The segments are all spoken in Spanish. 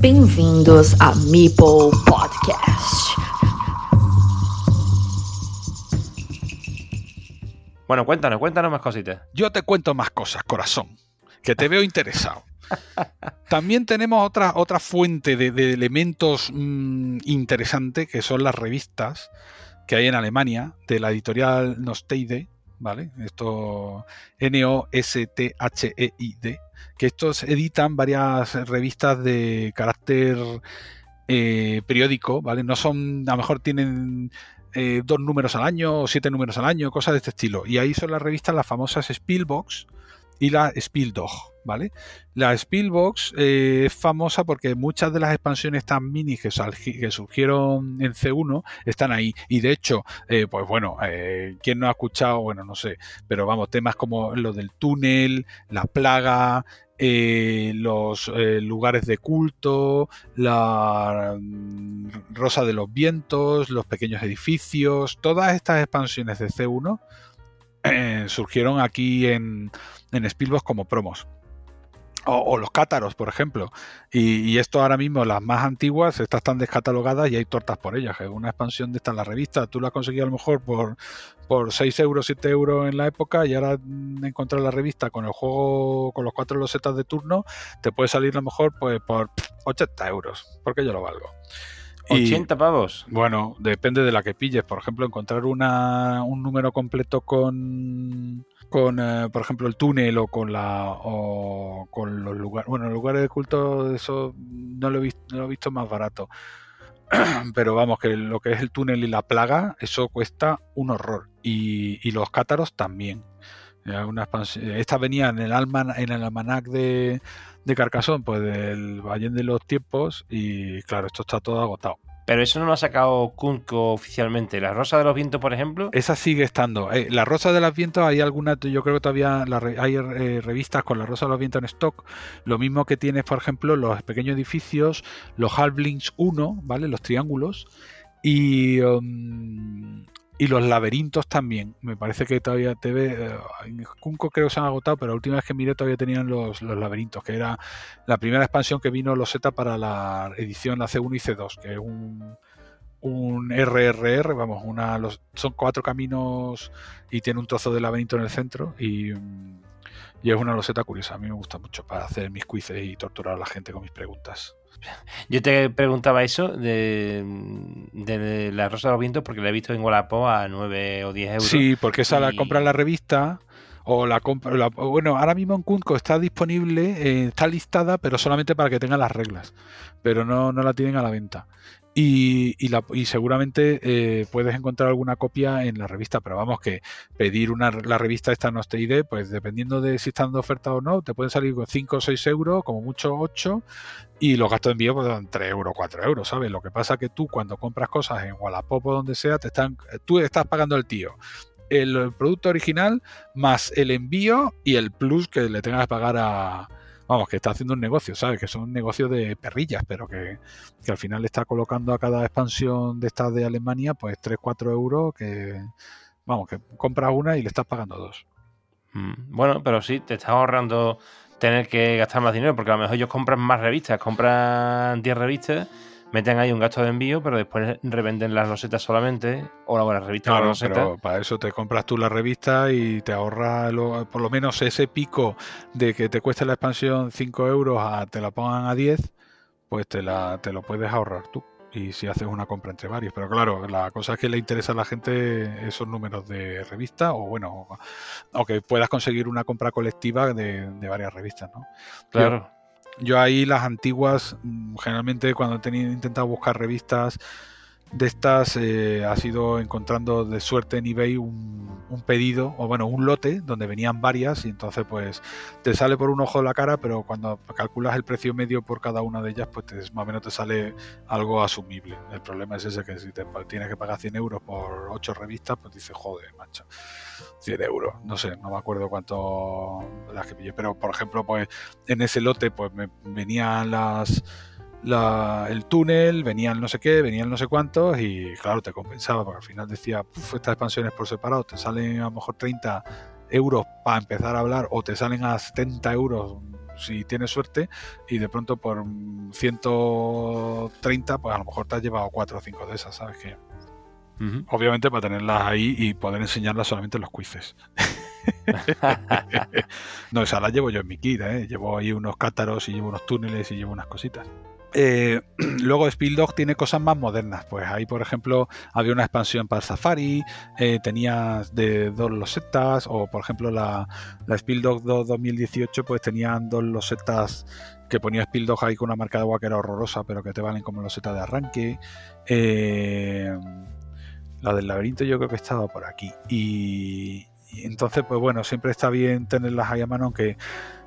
Bem-vindos a Meeple Podcast. Bueno, cuéntanos, cuéntanos más cositas. Yo te cuento más cosas, corazón, que te veo interesado. También tenemos otra, otra fuente de, elementos mm, interesantes que son las revistas que hay en Alemania de la editorial Nosteide, ¿vale? Esto N-O-S-T-H-E-I-D, que estos editan varias revistas de carácter eh, periódico, ¿vale? No son, a lo mejor tienen eh, dos números al año o siete números al año, cosas de este estilo. Y ahí son las revistas, las famosas Spielbox y la Spieldog, ¿vale? La Spielbox eh, es famosa porque muchas de las expansiones tan mini que, surgieron en C1 están ahí. Y de hecho, eh, pues bueno, eh, ¿quién no ha escuchado? Bueno, no sé, pero vamos, temas como lo del túnel, la plaga, los lugares de culto, la mm, Rosa de los Vientos, los pequeños edificios, todas estas expansiones de C1 surgieron aquí en, en Spielbox como promos. O, los cátaros, por ejemplo. Y, esto ahora mismo, las más antiguas, estas están descatalogadas y hay tortas por ellas. Es una expansión de esta en la revista. Tú la has conseguido a lo mejor por, por 6 euros, 7 euros en la época y ahora encontrar la revista con el juego, con los cuatro losetas de turno, te puede salir a lo mejor pues, por 80 euros, porque yo lo valgo. 80 pavos. Bueno, depende de la que pilles. Por ejemplo, encontrar una, un número completo con con, eh, por ejemplo, el túnel o con la o con los lugares. Bueno, los lugares de culto, eso no lo he visto, no lo he visto más barato. Pero vamos, que lo que es el túnel y la plaga, eso cuesta un horror. Y, y los cátaros también. Una esta venía en el, alman, en el almanac de, de Carcasón, pues del Valle de los Tiempos. Y claro, esto está todo agotado. Pero eso no lo ha sacado Kunko oficialmente. ¿La Rosa de los Vientos, por ejemplo? Esa sigue estando. Eh, la Rosa de los Vientos, hay alguna, yo creo que todavía hay eh, revistas con la Rosa de los Vientos en stock. Lo mismo que tienes, por ejemplo, los pequeños edificios, los Halflings 1, ¿vale? Los triángulos. Y, um, y los laberintos también. Me parece que todavía te ve. Eh, en Kunko creo que se han agotado, pero la última vez que miré todavía tenían los, laberintos, que era la primera expansión que vino los Z para la edición la C1 y C2, que es un, un RRR, vamos, una, los, son cuatro caminos y tiene un trozo de laberinto en el centro y, y es una loseta curiosa. A mí me gusta mucho para hacer mis quizzes y torturar a la gente con mis preguntas. Yo te preguntaba eso de, la Rosa de los Vientos porque la he visto en Wallapop a 9 o 10 euros. Sí, porque esa la compra en la revista o la compra. bueno, ahora mismo en Kunko está disponible, eh, está listada, pero solamente para que tenga las reglas. Pero no, no la tienen a la venta. Y, seguramente eh, puedes encontrar alguna copia en la revista, pero vamos que pedir una, la revista esta no idea, pues dependiendo de si están de oferta o no, te pueden salir con 5 o 6 euros, como mucho 8, y los gastos de envío pues dan 3 euros, 4 euros, ¿sabes? Lo que pasa que tú cuando compras cosas en Wallapop o donde sea, te están, tú estás pagando el tío el producto original más el envío y el plus que le tengas que pagar a, vamos, que está haciendo un negocio, ¿sabes? Que son un negocio de perrillas, pero que, al final está colocando a cada expansión de estas de Alemania, pues 3, 4 euros, que, vamos, que compras una y le estás pagando dos. Mm, bueno, pero sí, te estás ahorrando tener que gastar más dinero, porque a lo mejor ellos compran más revistas, compran 10 revistas meten ahí un gasto de envío, pero después revenden las rosetas solamente, o la revista claro, pero para eso te compras tú la revista y te ahorras por lo menos ese pico de que te cueste la expansión 5 euros a te la pongan a 10, pues te, la, te lo puedes ahorrar tú. Y si haces una compra entre varios. Pero claro, la cosa es que le interesa a la gente esos números de revista o bueno, o que puedas conseguir una compra colectiva de, varias revistas, ¿no? Claro. Yo ahí las antiguas, mm, generalmente cuando he tenido, intentado buscar revistas de estas, eh, ha sido encontrando de suerte en eBay un, un, pedido, o bueno, un lote donde venían varias y entonces pues te sale por un ojo de la cara, pero cuando calculas el precio medio por cada una de ellas, pues más o menos te sale algo asumible. El problema es ese que si te tienes que pagar 100 euros por 8 revistas, pues dices, joder, macho. 100 euros, no sé, no me acuerdo cuánto las que pillé, pero por ejemplo, pues en ese lote pues me venían las el túnel, venían no sé qué, venían no sé cuántos y claro, te compensaba porque al final decía, estas expansiones por separado te salen a lo mejor 30 euros para empezar a hablar o te salen a 70 euros si tienes suerte y de pronto por 130, pues a lo mejor te has llevado 4 o 5 de esas, ¿sabes? Que obviamente para tenerlas ahí y poder enseñarlas solamente en los quizzes. no, esa la llevo yo en mi kit, ¿eh? Llevo ahí unos cátaros y llevo unos túneles y llevo unas cositas. Eh, luego Spieldog tiene cosas más modernas. Pues ahí, por ejemplo, había una expansión para Safari, eh, tenías de dos losetas, o por ejemplo la, la Spieldog 2 2018, pues tenían dos losetas que ponía Spieldog ahí con una marca de agua que era horrorosa, pero que te valen como losetas de arranque. Eh, la del laberinto yo creo que estaba por aquí. Y, entonces, pues bueno, siempre está bien tenerlas ahí a mano, aunque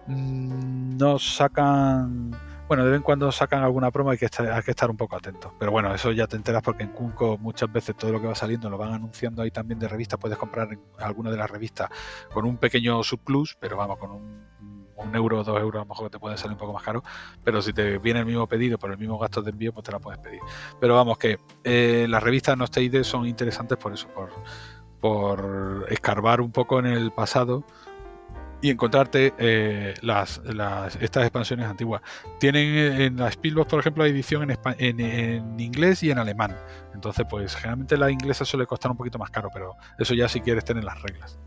mm, no sacan bueno, de vez en cuando sacan alguna promo hay que estar, hay que estar un poco atentos. Pero bueno, eso ya te enteras porque en Kunko muchas veces todo lo que va saliendo lo van anunciando ahí también de revistas. Puedes comprar alguna de las revistas con un pequeño subplus, pero vamos, con un, euro o dos euros a lo mejor te puede salir un poco más caro. Pero si te viene el mismo pedido por el mismo gasto de envío, pues te la puedes pedir. Pero vamos, que eh, las revistas no son interesantes por eso, por, por escarbar un poco en el pasado y encontrarte eh, las, estas expansiones antiguas. Tienen eh, en la Spielbox, por ejemplo, la edición en, en, inglés y en alemán. Entonces, pues generalmente la inglesa suele costar un poquito más caro, pero eso ya si quieres tener las reglas.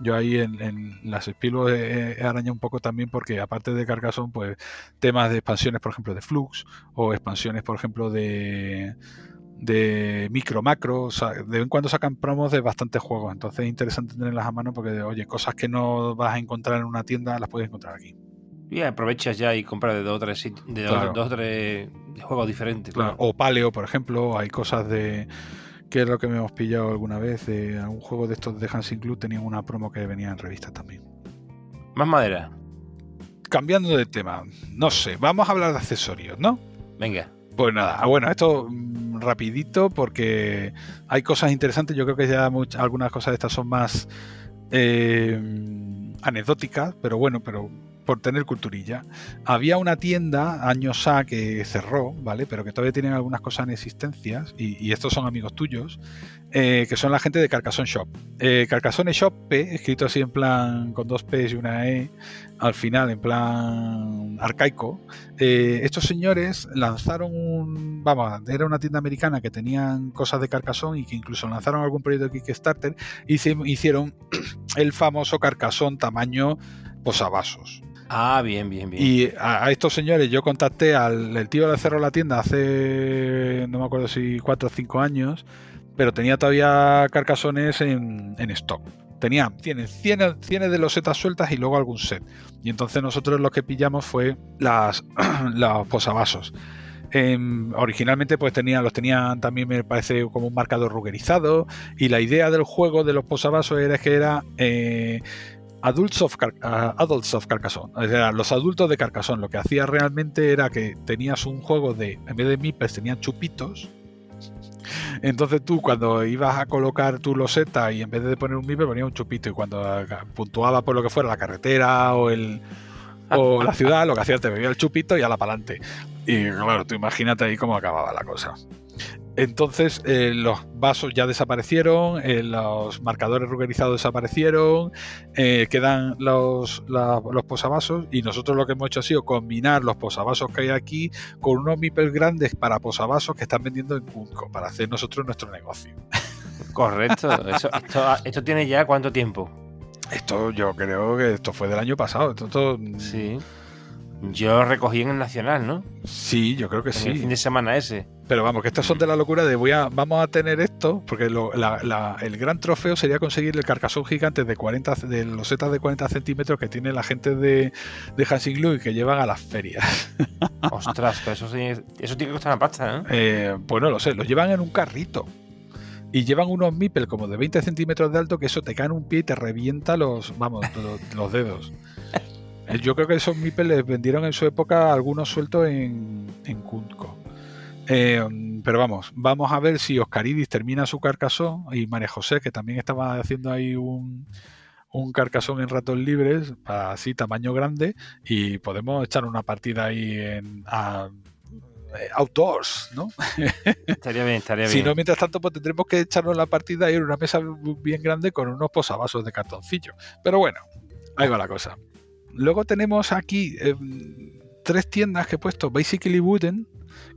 Yo ahí en, las Spielbox he, arañado un poco también porque aparte de Carcassonne, pues temas de expansiones, por ejemplo, de Flux o expansiones, por ejemplo, de de micro, macro, de vez en cuando sacan promos de bastantes juegos, entonces es interesante tenerlas a mano porque, oye, cosas que no vas a encontrar en una tienda las puedes encontrar aquí. Y aprovechas ya y compras de dos o tres, de dos, tres juegos diferentes. O Paleo, por ejemplo, hay cosas de que es lo que me hemos pillado alguna vez de algún juego de estos de Hansing Club tenían una promo que venía en revistas también. Más madera. Cambiando de tema, no sé, vamos a hablar de accesorios, ¿no? Venga. Pues nada, ah, bueno, esto mm, rapidito porque hay cosas interesantes. Yo creo que ya algunas cosas de estas son más eh, anecdóticas, pero bueno, pero por tener culturilla. Había una tienda años A que cerró, ¿vale? Pero que todavía tienen algunas cosas en existencias, y, estos son amigos tuyos, eh, que son la gente de Carcassonne Shop. Eh, Carcassonne Shop, P, escrito así en plan con dos P y una E, al final en plan arcaico. Eh, estos señores lanzaron un. Vamos, era una tienda americana que tenían cosas de Carcassonne y que incluso lanzaron algún proyecto de Kickstarter y se hicieron el famoso Carcassonne tamaño posavasos. Ah, bien, bien, bien. Y a, estos señores yo contacté al el tío de Cerro la tienda hace, no me acuerdo si cuatro o cinco años, pero tenía todavía carcasones en, stock. Tenía, tiene cientos, de losetas sueltas y luego algún set. Y entonces nosotros lo que pillamos fue las, los posavasos. Em, originalmente pues tenían, los tenían también me parece como un marcador rugerizado y la idea del juego de los posavasos era que era eh, Adults of, Adults of Carcassonne. O sea, los adultos de Carcassonne. Lo que hacía realmente era que tenías un juego de, en vez de mipes, tenían chupitos. Entonces tú cuando ibas a colocar tu loseta y en vez de poner un mipe ponía un chupito y cuando puntuaba por lo que fuera la carretera o el o la ciudad, lo que hacías te bebía el chupito y a la pa'lante. Y claro, tú imagínate ahí cómo acababa la cosa. Entonces eh, los vasos ya desaparecieron, eh, los marcadores rugerizados desaparecieron, eh, quedan los, los, posavasos y nosotros lo que hemos hecho ha sido combinar los posavasos que hay aquí con unos mipels grandes para posavasos que están vendiendo en Cunco para hacer nosotros nuestro negocio. Correcto, esto, tiene ya cuánto tiempo? Esto yo creo que esto fue del año pasado. Esto, sí. Yo recogí en el Nacional, ¿no? Sí, yo creo que sí. El fin de semana ese. Pero vamos, que estas son de la locura de voy a, vamos a tener esto, porque el gran trofeo sería conseguir el carcasón gigante de 40 de los setas de 40 centímetros que tiene la gente de, de Hansing y que llevan a las ferias. Ostras, pero eso, eso tiene que costar una pasta, ¿eh? ¿eh? Pues no lo sé, lo llevan en un carrito. Y llevan unos mipel como de 20 centímetros de alto que eso te cae en un pie y te revienta los, vamos, los dedos. Eh, yo creo que esos MIPES les vendieron en su época algunos sueltos en, en eh, pero vamos, vamos a ver si Oscaridis termina su carcasón y María José, que también estaba haciendo ahí un, un carcasón en ratos libres, así tamaño grande, y podemos echar una partida ahí en eh, outdoors, ¿no? Estaría bien, estaría bien. Si no, mientras tanto, pues tendremos que echarnos la partida ahí en una mesa bien grande con unos posavasos de cartoncillo. Pero bueno, ahí va la cosa. Luego tenemos aquí eh, tres tiendas que he puesto: Basically Wooden,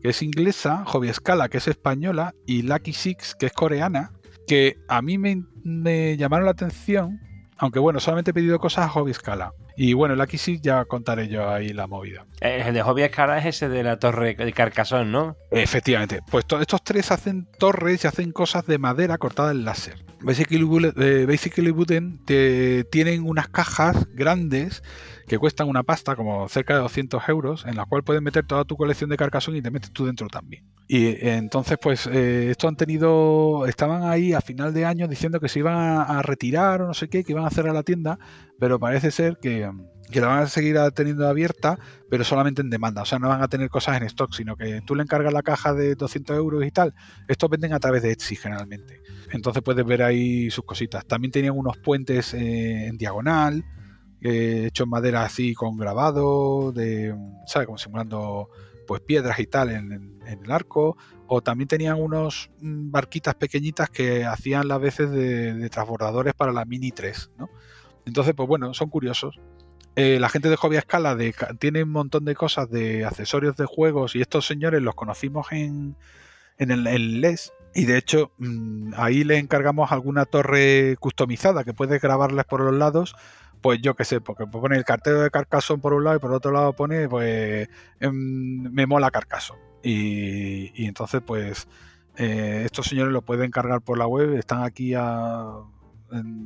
que es inglesa, Hobby Scala, que es española, y Lucky Six, que es coreana, que a mí me, me llamaron la atención, aunque bueno, solamente he pedido cosas a Hobby Scala. Y bueno, Lucky Six ya contaré yo ahí la movida. Eh, El de Hobby Escala es ese de la torre de Carcasón, ¿no? Efectivamente, pues to- estos tres hacen torres y hacen cosas de madera cortada en láser. Basically, Bullet- eh, Wooden te- tienen unas cajas grandes que cuestan una pasta, como cerca de 200 euros, en la cual puedes meter toda tu colección de carcasón y te metes tú dentro también. Y eh, entonces, pues, eh, esto han tenido, estaban ahí a final de año diciendo que se iban a, a retirar o no sé qué, que iban a cerrar la tienda, pero parece ser que, que la van a seguir teniendo abierta, pero solamente en demanda. O sea, no van a tener cosas en stock, sino que tú le encargas la caja de 200 euros y tal. Estos venden a través de Etsy generalmente. Entonces puedes ver ahí sus cositas. También tenían unos puentes eh, en diagonal, eh, hechos en madera así con grabado, de, ¿sabes? Como simulando pues piedras y tal en, el arco. O también tenían unos mm, barquitas pequeñitas que hacían las veces de, de transbordadores para la Mini 3, ¿no? Entonces, pues bueno, son curiosos. Eh, la gente de Hobby Escala tiene un montón de cosas de accesorios de juegos y estos señores los conocimos en, en el LES y de hecho mm, ahí le encargamos alguna torre customizada que puedes grabarles por los lados. Pues yo qué sé, porque pone el cartero de Carcassonne por un lado y por otro lado pone pues em, me mola Carcassonne. Y, entonces pues eh, estos señores lo pueden cargar por la web, están aquí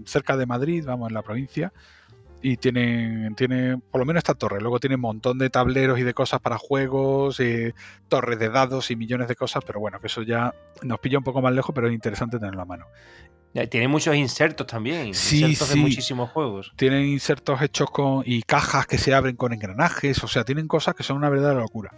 cerca de Madrid, vamos, en la provincia y tienen, tienen por lo menos esta torre. Luego tiene un montón de tableros y de cosas para juegos, torres de dados y millones de cosas, pero bueno, que eso ya nos pilla un poco más lejos, pero es interesante tenerlo a mano. Tiene muchos insertos también. Sí, insertos sí. de muchísimos juegos. Tienen insertos hechos con y cajas que se abren con engranajes, o sea, tienen cosas que son una verdadera locura.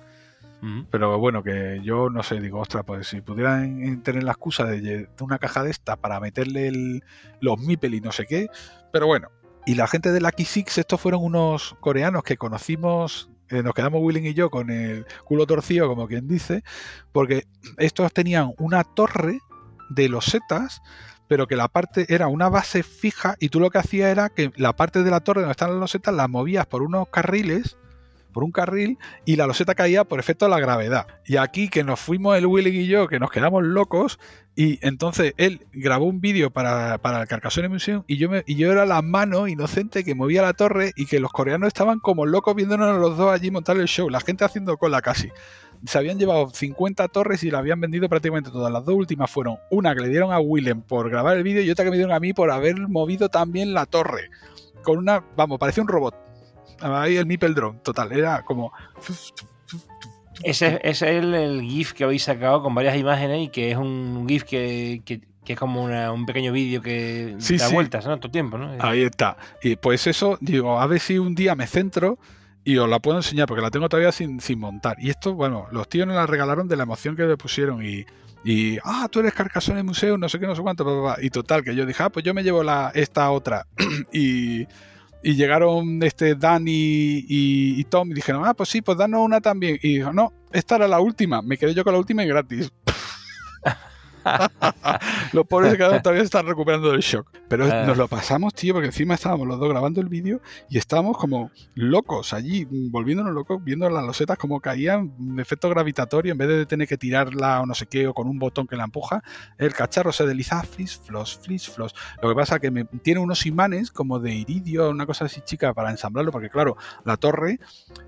Pero bueno, que yo no sé, digo, ostras, pues si pudieran eh, tener la excusa de, una caja de esta para meterle el- los Mipel y no sé qué, pero bueno. Y la gente de Lucky Six, estos fueron unos coreanos que conocimos, eh, nos quedamos Willing y yo con el culo torcido, como quien dice, porque estos tenían una torre de losetas, pero que la parte era una base fija y tú lo que hacías era que la parte de la torre donde están las losetas la movías por unos carriles, por un carril, y la loseta caía por efecto de la gravedad. Y aquí que nos fuimos el Willing y yo, que nos quedamos locos, y entonces él grabó un vídeo para, para el Carcassonne Museum y yo, me, y yo era la mano inocente que movía la torre y que los coreanos estaban como locos viéndonos los dos allí montar el show, la gente haciendo cola casi. Se habían llevado 50 torres y la habían vendido prácticamente todas. Las dos últimas fueron una que le dieron a Willem por grabar el vídeo y otra que me dieron a mí por haber movido también la torre. Con una, vamos, parecía un robot. Ahí el Mipel Drone, total, era como... Ese, ese es el, el GIF que habéis sacado con varias imágenes y que es un GIF que, que- que es como una- un pequeño vídeo que Sí, da sí. vueltas, ¿no? Todo el tiempo, ¿no? Ahí está. Y pues eso, digo, a ver si un día me centro y os la puedo enseñar, porque la tengo todavía sin, sin montar. Y esto, bueno, los tíos nos la regalaron de la emoción que le pusieron y, y ah, tú eres Carcassonne Museo, no sé qué, no sé cuánto, bla, bla, bla. y total, que yo dije, ah, pues yo me llevo la, esta otra. y, y llegaron este Dan y, Tom y dijeron, ah, pues sí, pues danos una también. Y dijo, no, esta era la última, me quedé yo con la última y gratis. los pobres quedaron todavía están recuperando del shock. Pero Ah. nos lo pasamos, tío, porque encima estábamos los dos grabando el vídeo y estábamos como locos allí, volviéndonos locos, viendo las losetas como caían, mm, efecto gravitatorio, en vez de tener que tirarla o no sé qué, o con un botón que la empuja, el cacharro se desliza, flis, flos, flis, flos. Lo que pasa que me, tiene unos imanes como de iridio, una cosa así chica para ensamblarlo, porque claro, la torre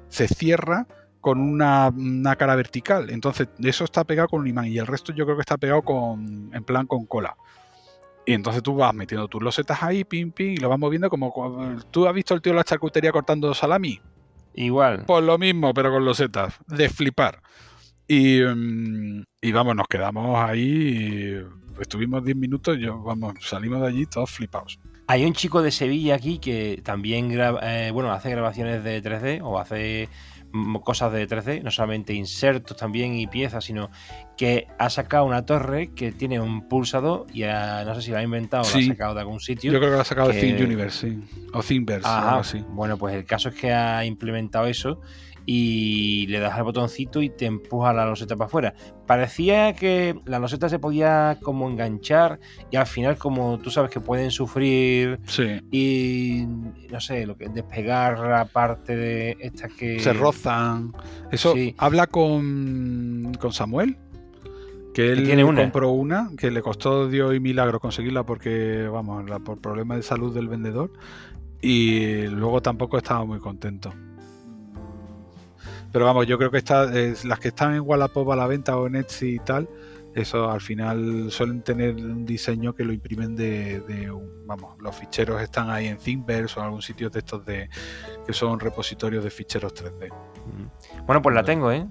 se cierra con una, una cara vertical. Entonces, eso está pegado con un imán y el resto yo creo que está pegado con en plan con cola. Y entonces tú vas metiendo tus losetas ahí, pim, pim, y lo vas moviendo como... ¿Tú has visto el tío de la charcutería cortando salami? Igual. Pues lo mismo, pero con losetas. De flipar. Y, mm, y vamos, nos quedamos ahí. y estuvimos 10 minutos. Yo, vamos, salimos de allí todos flipados. Hay un chico de Sevilla aquí que también graba, eh, bueno, hace grabaciones de 3D o hace cosas de 3D, no solamente insertos también y piezas, sino que ha sacado una torre que tiene un pulsador y no sé si la ha inventado o la ha sacado de algún sitio. Yo creo que lo ha sacado de Think Universe, sí. O Thinkverse, Ajá, algo así. Bueno, pues el caso es que ha implementado eso y le das al botoncito y te empuja la loseta para afuera. Parecía que la loseta se podía como enganchar y al final como tú sabes que pueden sufrir Sí. y no sé, lo que despegar la parte de esta que Se rozan. Eso Sí. habla con, con Samuel. Que él tiene una. compró una, que le costó Dios y milagro conseguirla porque, vamos, la- por problemas de salud del vendedor. Y luego tampoco estaba muy contento. Pero vamos, yo creo que está, es- las que están en Wallapop a la venta o en Etsy y tal, eso al final suelen tener un diseño que lo imprimen de, de un- vamos, los ficheros están ahí en Thingiverse o en algún sitio de estos de que son repositorios de ficheros 3D. Mm. Bueno, pues la tengo, ¿eh?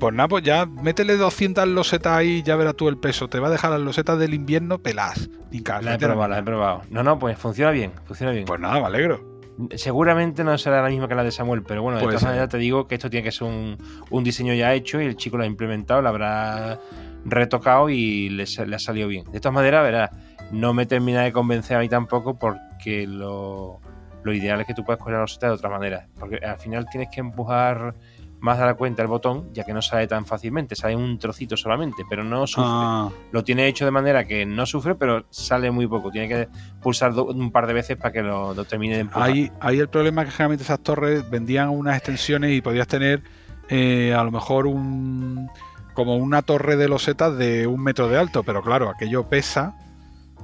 Pues nada, pues ya métele 200 losetas ahí y ya verás tú el peso. Te va a dejar las losetas del invierno pelas. Ni La he probado, la he probado. No, no, pues funciona bien, funciona bien. Pues nada, me alegro. Seguramente no será la misma que la de Samuel, pero bueno, de todas maneras te digo que esto tiene que ser un, un diseño ya hecho y el chico lo ha implementado, lo habrá retocado y le ha salido bien. De todas maneras, verás, no me termina de convencer a mí tampoco porque lo, lo ideal es que tú puedas coger la roseta de otra manera. Porque al final tienes que empujar más la cuenta el botón, ya que no sale tan fácilmente, sale un trocito solamente, pero no sufre. Ah, Lo tiene hecho de manera que no sufre, pero sale muy poco. Tiene que pulsar un par de veces para que lo, lo termine de empujar. ahí, ahí el problema es que generalmente esas torres vendían unas extensiones y podías tener eh, a lo mejor un como una torre de losetas de un metro de alto, pero claro, aquello pesa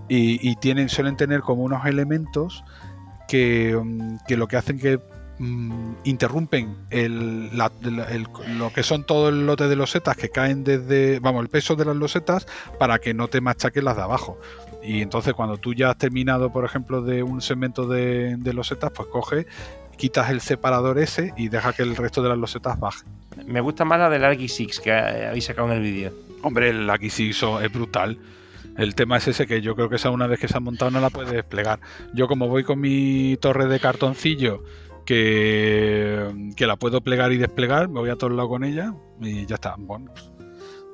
y, y tienen, suelen tener como unos elementos que, mm, que lo que hacen que mm, interrumpen el, la- la- el- lo que son todo el lote de losetas que caen desde, vamos, el peso de las losetas para que no te machaquen las de abajo. Y entonces cuando tú ya has terminado, por ejemplo, de un segmento de, de losetas, pues coge, quitas el separador ese y deja que el resto de las losetas baje. Me gusta más la del Argy Six que habéis sacado en el vídeo. Hombre, el sí so- es brutal. El tema es ese que yo creo que esa una vez que se ha montado no la puedes desplegar. Yo como voy con mi torre de cartoncillo que, la puedo plegar y desplegar, me voy a todos lados con ella y ya está. Bueno,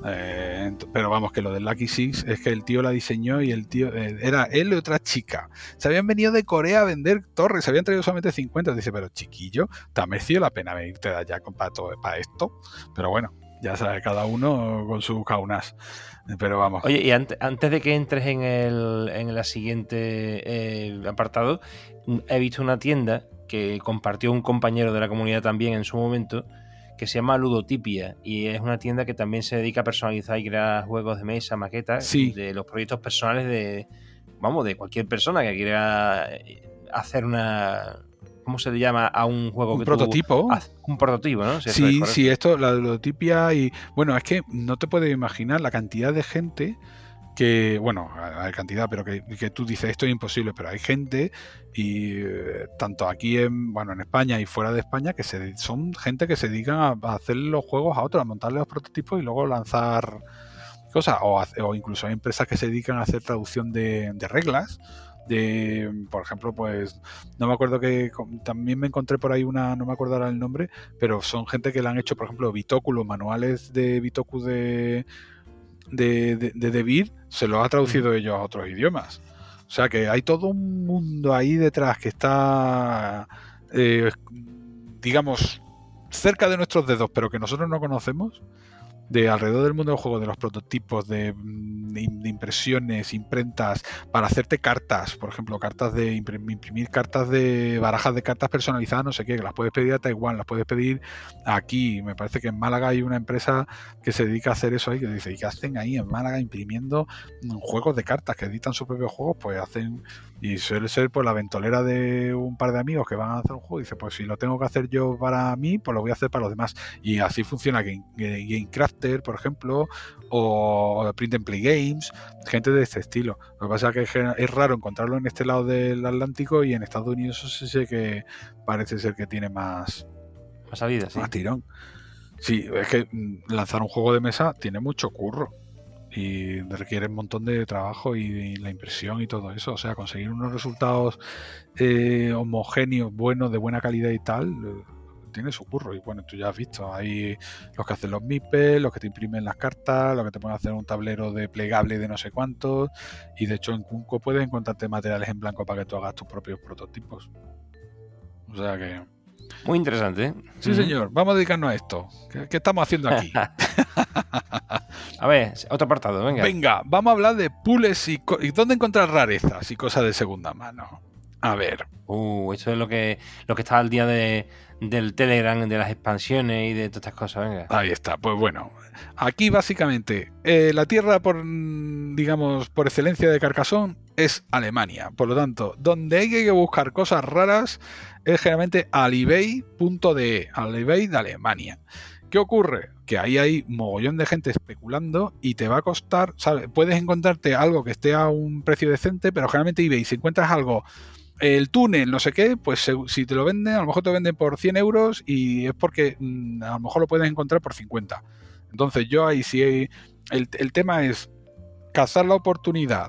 eh, pero vamos, que lo del Lucky Six es que el tío la diseñó y el tío eh, era él y otra chica. Se habían venido de Corea a vender torres, se habían traído solamente 50. Dice, pero chiquillo, te ha merecido la pena venirte de allá para, todo- para esto. Pero bueno, ya sabe, cada uno con sus caunas. Pero vamos. Oye, y ante- antes de que entres en el, en la siguiente eh, apartado, he visto una tienda que compartió un compañero de la comunidad también en su momento, que se llama Ludotipia, y es una tienda que también se dedica a personalizar y crear juegos de mesa, maquetas, Sí. de los proyectos personales de, vamos, de cualquier persona que quiera eh, hacer una... ¿Cómo se le llama a un juego un que tú prototipo. haz- un prototipo, ¿no? Si Sí, sí, esto, la ludotipia y. Bueno, es que no te puedes imaginar la cantidad de gente que. Bueno, hay cantidad, pero que, tú dices esto es imposible, pero hay gente, y eh, tanto aquí en, bueno, en España y fuera de España, que se, son gente que se dedican a, hacer los juegos a otros, a montarle los prototipos y luego lanzar cosas. O, incluso hay empresas que se dedican a hacer traducción de, reglas. De, por ejemplo, pues no me acuerdo que también me encontré por ahí una, no me acuerdo el nombre, pero son gente que le han hecho, por ejemplo, Bitoku, manuales de Bitoku de de, de, se los ha traducido ellos a otros idiomas. O sea que hay todo un mundo ahí detrás que está, eh, digamos, cerca de nuestros dedos, pero que nosotros no conocemos, de alrededor del mundo del juego, de los prototipos, de, mm, impresiones, imprentas, para hacerte cartas, por ejemplo, cartas de imprim- imprimir cartas de barajas de cartas personalizadas, no sé qué, que las puedes pedir a Taiwán, las puedes pedir aquí. Me parece que en Málaga hay una empresa que se dedica a hacer eso ahí, que dice, ¿y qué hacen ahí en Málaga imprimiendo mm, juegos de cartas que editan sus propios juegos? Pues hacen, y suele ser pues la ventolera de un par de amigos que van a hacer un juego, y dice, pues si lo tengo que hacer yo para mí, pues lo voy a hacer para los demás. Y así funciona Game, Game- Gamecrafter, por ejemplo, o Print and Play Games, gente de este estilo. Lo que pasa es que es raro encontrarlo en este lado del Atlántico y en Estados Unidos eso sí sé que parece ser que tiene más, Más salida, sí. más tirón. Sí, es que mm, lanzar un juego de mesa tiene mucho curro y requiere un montón de trabajo y, la impresión y todo eso. O sea, conseguir unos resultados eh, homogéneos, buenos, de buena calidad y tal, eh, tiene su curro. Y bueno, tú ya has visto, hay los que hacen los MIPES, los que te imprimen las cartas, los que te pueden hacer un tablero de plegable de no sé cuántos. Y de hecho en Kunko puedes encontrarte materiales en blanco para que tú hagas tus propios prototipos. O sea que... Muy interesante. ¿eh? Sí, señor. Vamos a dedicarnos a esto. ¿Qué, qué estamos haciendo aquí? a ver, otro apartado, venga. Venga, vamos a hablar de pools y, y dónde encontrar rarezas y cosas de segunda mano. A ver. Uh, eso es lo que, lo que está al día de, del Telegram, de las expansiones y de todas estas cosas. Venga. Ahí está. Pues bueno, aquí básicamente eh, la tierra por, digamos, por excelencia de Carcassonne es Alemania. Por lo tanto, donde hay que buscar cosas raras es generalmente alibay.de, alibay de Alemania. ¿Qué ocurre? Que ahí hay mogollón de gente especulando y te va a costar, ¿sabes? Puedes encontrarte algo que esté a un precio decente, pero generalmente eBay, si encuentras algo el túnel, no sé qué, pues si te lo venden, a lo mejor te venden por 100 euros y es porque mm, a lo mejor lo puedes encontrar por 50. Entonces yo ahí sí, el, el tema es cazar la oportunidad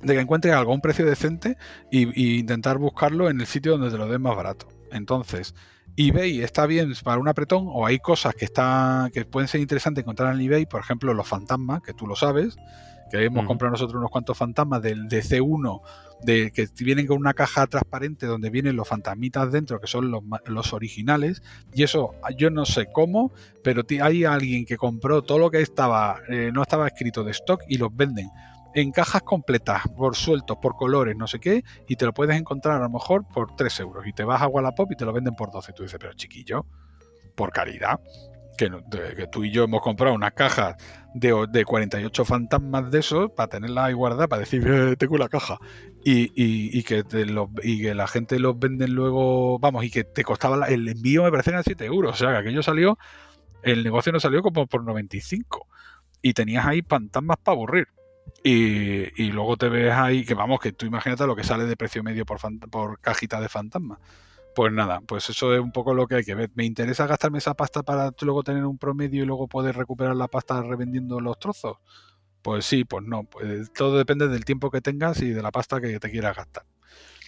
de que encuentres algo a un precio decente y, intentar buscarlo en el sitio donde te lo den más barato. Entonces, eBay está bien para un apretón o hay cosas que, está, que pueden ser interesantes encontrar en eBay, por ejemplo los fantasmas, que tú lo sabes, que hemos comprado nosotros unos cuantos fantasmas del DC1 de, que vienen con una caja transparente donde vienen los fantasmitas dentro, que son los, los, originales, y eso yo no sé cómo, pero hay alguien que compró todo lo que estaba, eh, no estaba escrito de stock y los venden en cajas completas, por sueltos, por colores, no sé qué, y te lo puedes encontrar a lo mejor por 3 euros. Y te vas a Wallapop y te lo venden por 12. Tú dices, pero chiquillo, por caridad. Que, que tú y yo hemos comprado una caja de, de 48 fantasmas de esos para tenerla ahí guardada, para decir, eh, tengo la caja. Y, que te y que la gente los venden luego, vamos, y que te costaba el envío, me parece eran 7 euros. O sea, que aquello salió, el negocio no salió como por 95. Y tenías ahí fantasmas para aburrir. Y, luego te ves ahí, que vamos, que tú imagínate lo que sale de precio medio por, por cajita de fantasma. Pues nada, pues eso es un poco lo que hay que ver. ¿Me interesa gastarme esa pasta para luego tener un promedio y luego poder recuperar la pasta revendiendo los trozos? Pues sí, pues no. Pues todo depende del tiempo que tengas y de la pasta que te quieras gastar.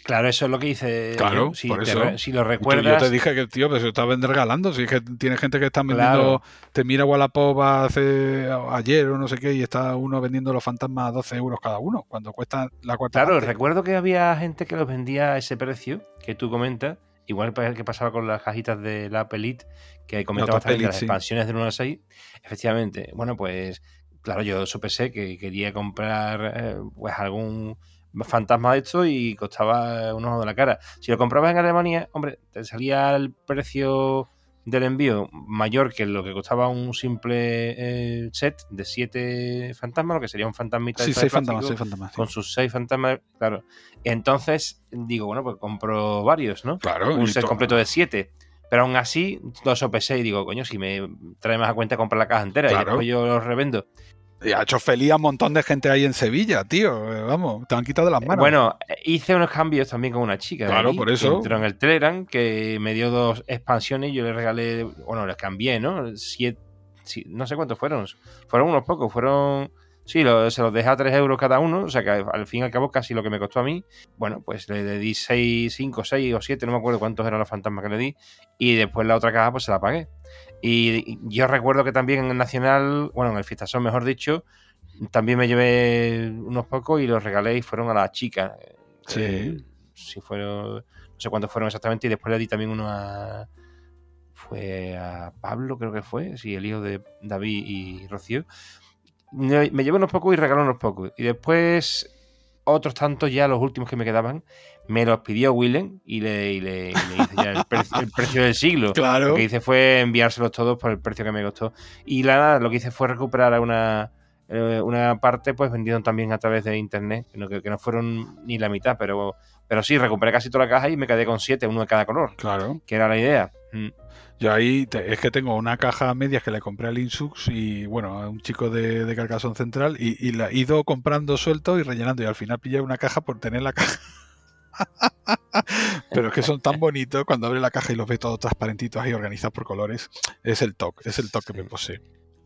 Claro, eso es lo que dice. Claro, si, por te, eso. si lo recuerdas. Yo te dije que, tío, pues se está regalando. Si es que tiene gente que está vendiendo. Claro. Te mira Wallapop hace ayer o no sé qué y está uno vendiendo los fantasmas a 12 euros cada uno, cuando cuesta la cuarta. Claro, parte. recuerdo que había gente que los vendía a ese precio que tú comentas. Igual que pasaba con las cajitas de la Elite, que comentabas también de las sí. expansiones del 1 al 6. Efectivamente, bueno, pues claro, yo sopesé que quería comprar eh, pues algún fantasma de esto y costaba un ojo de la cara. Si lo comprabas en Alemania, hombre, te salía el precio del envío mayor que lo que costaba un simple eh, set de siete fantasmas, lo que sería un fantasmita sí, seis fantasmas, seis fantasmas, con sus seis fantasmas, claro. Entonces digo, bueno, pues compro varios, ¿no? Claro. Un set todo. completo de siete. Pero aún así, lo sopesé y digo, coño, si me trae más a cuenta comprar la caja entera Claro. y después yo los revendo. Y ha hecho feliz a un montón de gente ahí en Sevilla, tío. Eh, Vamos, te han quitado las manos. Bueno, hice unos cambios también con una chica. Claro, ahí, por que eso. entró en el Telegram, que me dio dos expansiones y yo le regalé, bueno, les cambié, ¿no? Siete, no sé cuántos fueron. Fueron unos pocos, fueron. Sí, lo- se los dejé a 3 euros cada uno, o sea que al fin y al cabo casi lo que me costó a mí. Bueno, pues le, le di 6, 5, 6 o 7, no me acuerdo cuántos eran los fantasmas que le di. Y después la otra caja pues se la pagué. Y yo recuerdo que también en el Nacional, bueno, en el Fiestazón mejor dicho, también me llevé unos pocos y los regalé y fueron a la chica. Sí. Eh, si fueron, no sé cuántos fueron exactamente, y después le di también uno a. Fue a Pablo, creo que fue, sí, el hijo de David y Rocío. Me me llevé unos pocos y regalé unos pocos. Y después, otros tantos, ya los últimos que me quedaban, me los pidió Willem y le, y le- y le hice ya el, precio, el precio del siglo. Claro. Lo que hice fue enviárselos todos por el precio que me costó. Y la, nada, lo que hice fue recuperar una, eh, una parte, pues vendido también a través de internet, que no, que, que no fueron ni la mitad, pero, pero sí, recuperé casi toda la caja y me quedé con siete, uno de cada color, Claro. que era la idea. Mm. Yo ahí te- es que tengo una caja a medias que le compré al Insux y bueno, a un chico de, de Carcassonne Central y, y la he ido comprando suelto y rellenando y al final pillé una caja por tener la caja. Pero es que son tan bonitos cuando abre la caja y los ves todos transparentitos ahí organizados por colores. Es el toque, es el toque que me posee.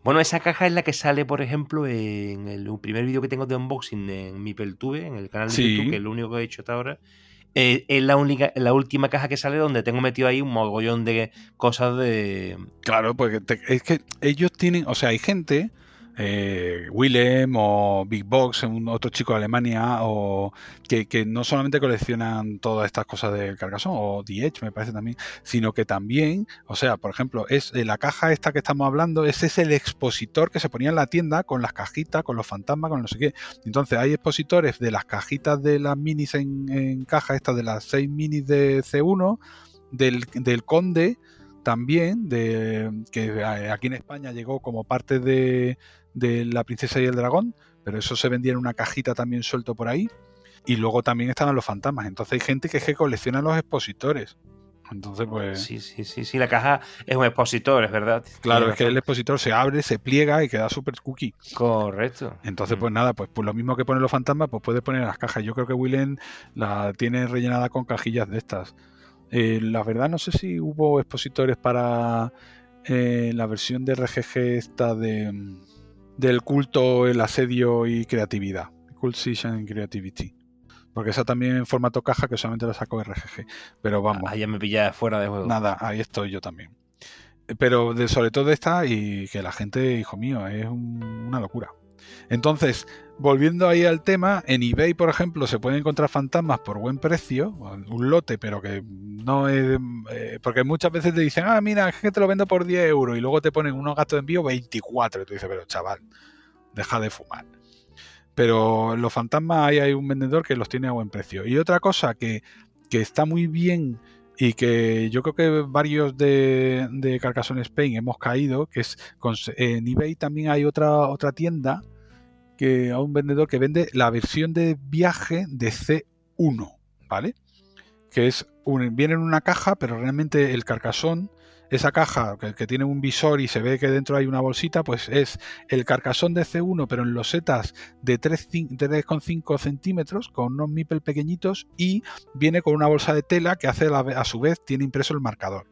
Bueno, esa caja es la que sale, por ejemplo, en el primer vídeo que tengo de unboxing en mi Peltube, en el canal de Sí. YouTube, que es lo único que he hecho hasta ahora. Eh, es la, única, la última caja que sale donde tengo metido ahí un mogollón de cosas de. Claro, porque te- es que ellos tienen, o sea, hay gente, eh, Willem o Big Box, un otro chico de Alemania, o que, no solamente coleccionan todas estas cosas del Carcassonne, o The Edge me parece también, sino que también, o sea, por ejemplo, es eh, la caja esta que estamos hablando, ese es el expositor que se ponía en la tienda con las cajitas, con los fantasmas, con no sé qué. Entonces hay expositores de las cajitas de las minis en, caja, estas de las 6 minis de C1, del, del Conde también, de, que aquí en España llegó como parte de, de La Princesa y el Dragón, pero eso se vendía en una cajita también suelto por ahí. Y luego también estaban los fantasmas. Entonces hay gente que es que colecciona los expositores. Entonces, pues. Sí, sí, sí, sí. La caja es un expositor, es verdad. Claro, es que el expositor se abre, se pliega y queda súper cookie. Correcto. Entonces, pues nada, pues, pues lo mismo que pone los fantasmas, pues puede poner las cajas. Yo creo que Willem la tiene rellenada con cajillas de estas. Eh, la verdad, no sé si hubo expositores para eh, la versión de RGG esta de del culto, el asedio y creatividad. Cult Season Creativity. Porque esa también en formato caja que solamente la saco RGG. Pero vamos. Ahí ya me pilla fuera de juego. Nada, ahí estoy yo también. Pero de, sobre todo esta y que la gente, hijo mío, es una locura. Entonces, volviendo ahí al tema, en eBay, por ejemplo, se pueden encontrar fantasmas por buen precio, un lote, pero que no es. Eh, porque muchas veces te dicen, ah, mira, es que te lo vendo por 10 euros y luego te ponen unos gastos de envío 24. Y tú dices, pero chaval, deja de fumar. Pero los fantasmas ahí hay un vendedor que los tiene a buen precio. Y otra cosa que, que está muy bien y que yo creo que varios de, de Carcassonne Spain hemos caído, que es en eBay también hay otra, otra tienda que a un vendedor que vende la versión de viaje de C1, ¿vale? Que es viene en una caja, pero realmente el carcasón, esa caja que, tiene un visor y se ve que dentro hay una bolsita, pues es el carcasón de C1, pero en losetas de 3,5 centímetros, con unos mipel pequeñitos, y viene con una bolsa de tela que hace a su vez tiene impreso el marcador.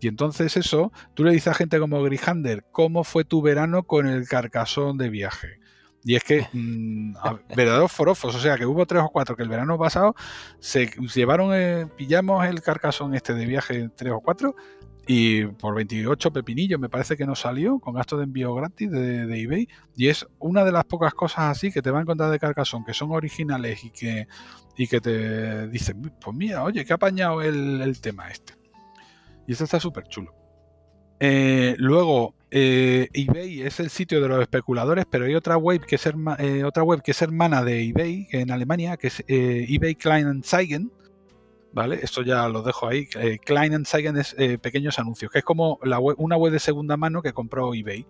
Y entonces eso, tú le dices a gente como Grihander, ¿cómo fue tu verano con el carcasón de viaje? Y es que, mmm, verdaderos forofos, o sea que hubo tres o cuatro que el verano pasado se llevaron, eh, pillamos el carcasón este de viaje tres o cuatro y por 28 pepinillos me parece que nos salió con gasto de envío gratis de, eBay y es una de las pocas cosas así que te va a encontrar de carcasón que son originales y que, y que te dicen, pues mira, oye, que ha apañado el, tema este. Y esto está súper chulo. Eh, luego, eh, eBay es el sitio de los especuladores, pero hay otra web que es, eh, otra web que es hermana de eBay en Alemania, que es eBay Kleinanzeigen. ¿Vale? Esto ya lo dejo ahí. Kleinanzeigen es pequeños anuncios, que es como una web de segunda mano que compró eBay.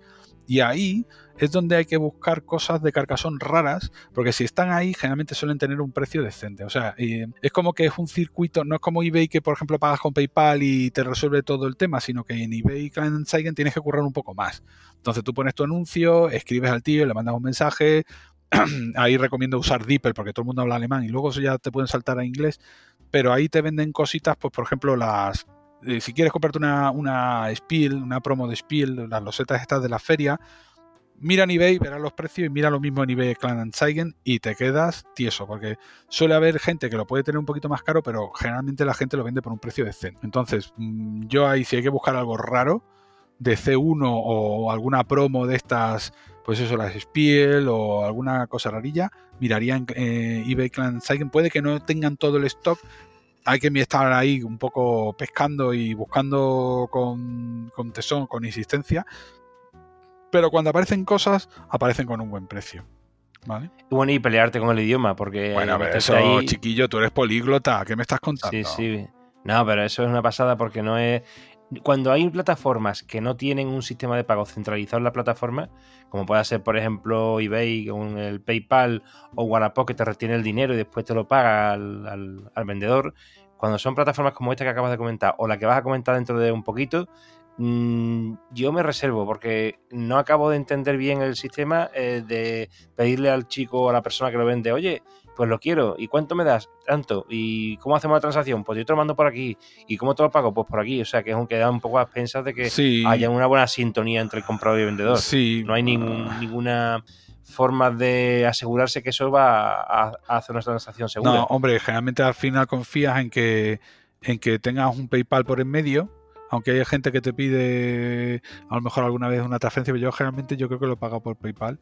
Y ahí es donde hay que buscar cosas de carcasón raras, porque si están ahí, generalmente suelen tener un precio decente. O sea, es como que es un circuito, no es como eBay que, por ejemplo, pagas con PayPal y te resuelve todo el tema, sino que en eBay Kleinanzeigen tienes que currar un poco más. Entonces tú pones tu anuncio, escribes al tío, le mandas un mensaje. ahí recomiendo usar DeepL porque todo el mundo habla alemán y luego ya te pueden saltar a inglés. Pero ahí te venden cositas, pues por ejemplo, las eh, si quieres comprarte una, una Spiel, una promo de Spiel, las losetas estas de la feria, mira en eBay, verás los precios y mira lo mismo en eBay Kleinanzeigen y te quedas tieso, porque suele haber gente que lo puede tener un poquito más caro, pero generalmente la gente lo vende por un precio decente. Entonces, mm, yo ahí si hay que buscar algo raro de C1 o alguna promo de estas, pues eso, las Spiel o alguna cosa rarilla, miraría en eh, eBay Kleinanzeigen. Puede que no tengan todo el stock, hay que estar ahí un poco pescando y buscando con, tesón, con insistencia. Pero cuando aparecen cosas, aparecen con un buen precio. ¿Vale? Bueno, y pelearte con el idioma, porque. Bueno, pero eso, chiquillo, tú eres políglota, ¿qué me estás contando? Sí, sí. No, pero eso es una pasada porque no es. Cuando hay plataformas que no tienen un sistema de pago centralizado en la plataforma, como puede ser, por ejemplo, eBay con el PayPal o Wallapop que te retiene el dinero y después te lo paga al, vendedor, cuando son plataformas como esta que acabas de comentar o la que vas a comentar dentro de un poquito, mm, yo me reservo porque no acabo de entender bien el sistema eh, de pedirle al chico o a la persona que lo vende, oye, pues lo quiero. ¿Y cuánto me das? Tanto. ¿Y cómo hacemos la transacción? Pues yo te lo mando por aquí. ¿Y cómo te lo pago? Pues por aquí. O sea, que es un que da un poco a pensar de que haya una buena sintonía entre el comprador y el vendedor. Sí. No hay ninguna forma de asegurarse que eso va a, hacer una transacción segura. No, hombre, generalmente al final confías en que, en que tengas un PayPal por en medio aunque hay gente que te pide a lo mejor alguna vez una transferencia, pero yo generalmente yo creo que lo he pagado por PayPal.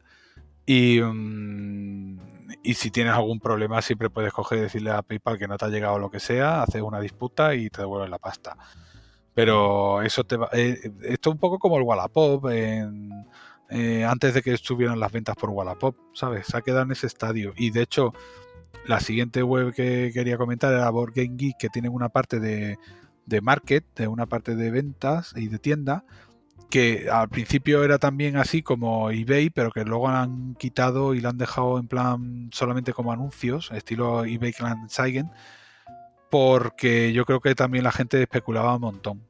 Y, mm, y si tienes algún problema, siempre puedes coger y decirle a PayPal que no te ha llegado lo que sea, haces una disputa y te devuelven la pasta. Pero eso te va. Eh, esto es un poco como el Wallapop eh, antes de que estuvieran las ventas por Wallapop, ¿sabes? Se ha quedado en ese estadio. Y de hecho, la siguiente web que quería comentar era Board Game Geek, que tienen una parte de, de market, de una parte de ventas y de tienda, que al principio era también así como eBay, pero que luego han quitado y la han dejado en plan solamente como anuncios, estilo eBay Kleinanzeigen, porque yo creo que también la gente especulaba un montón.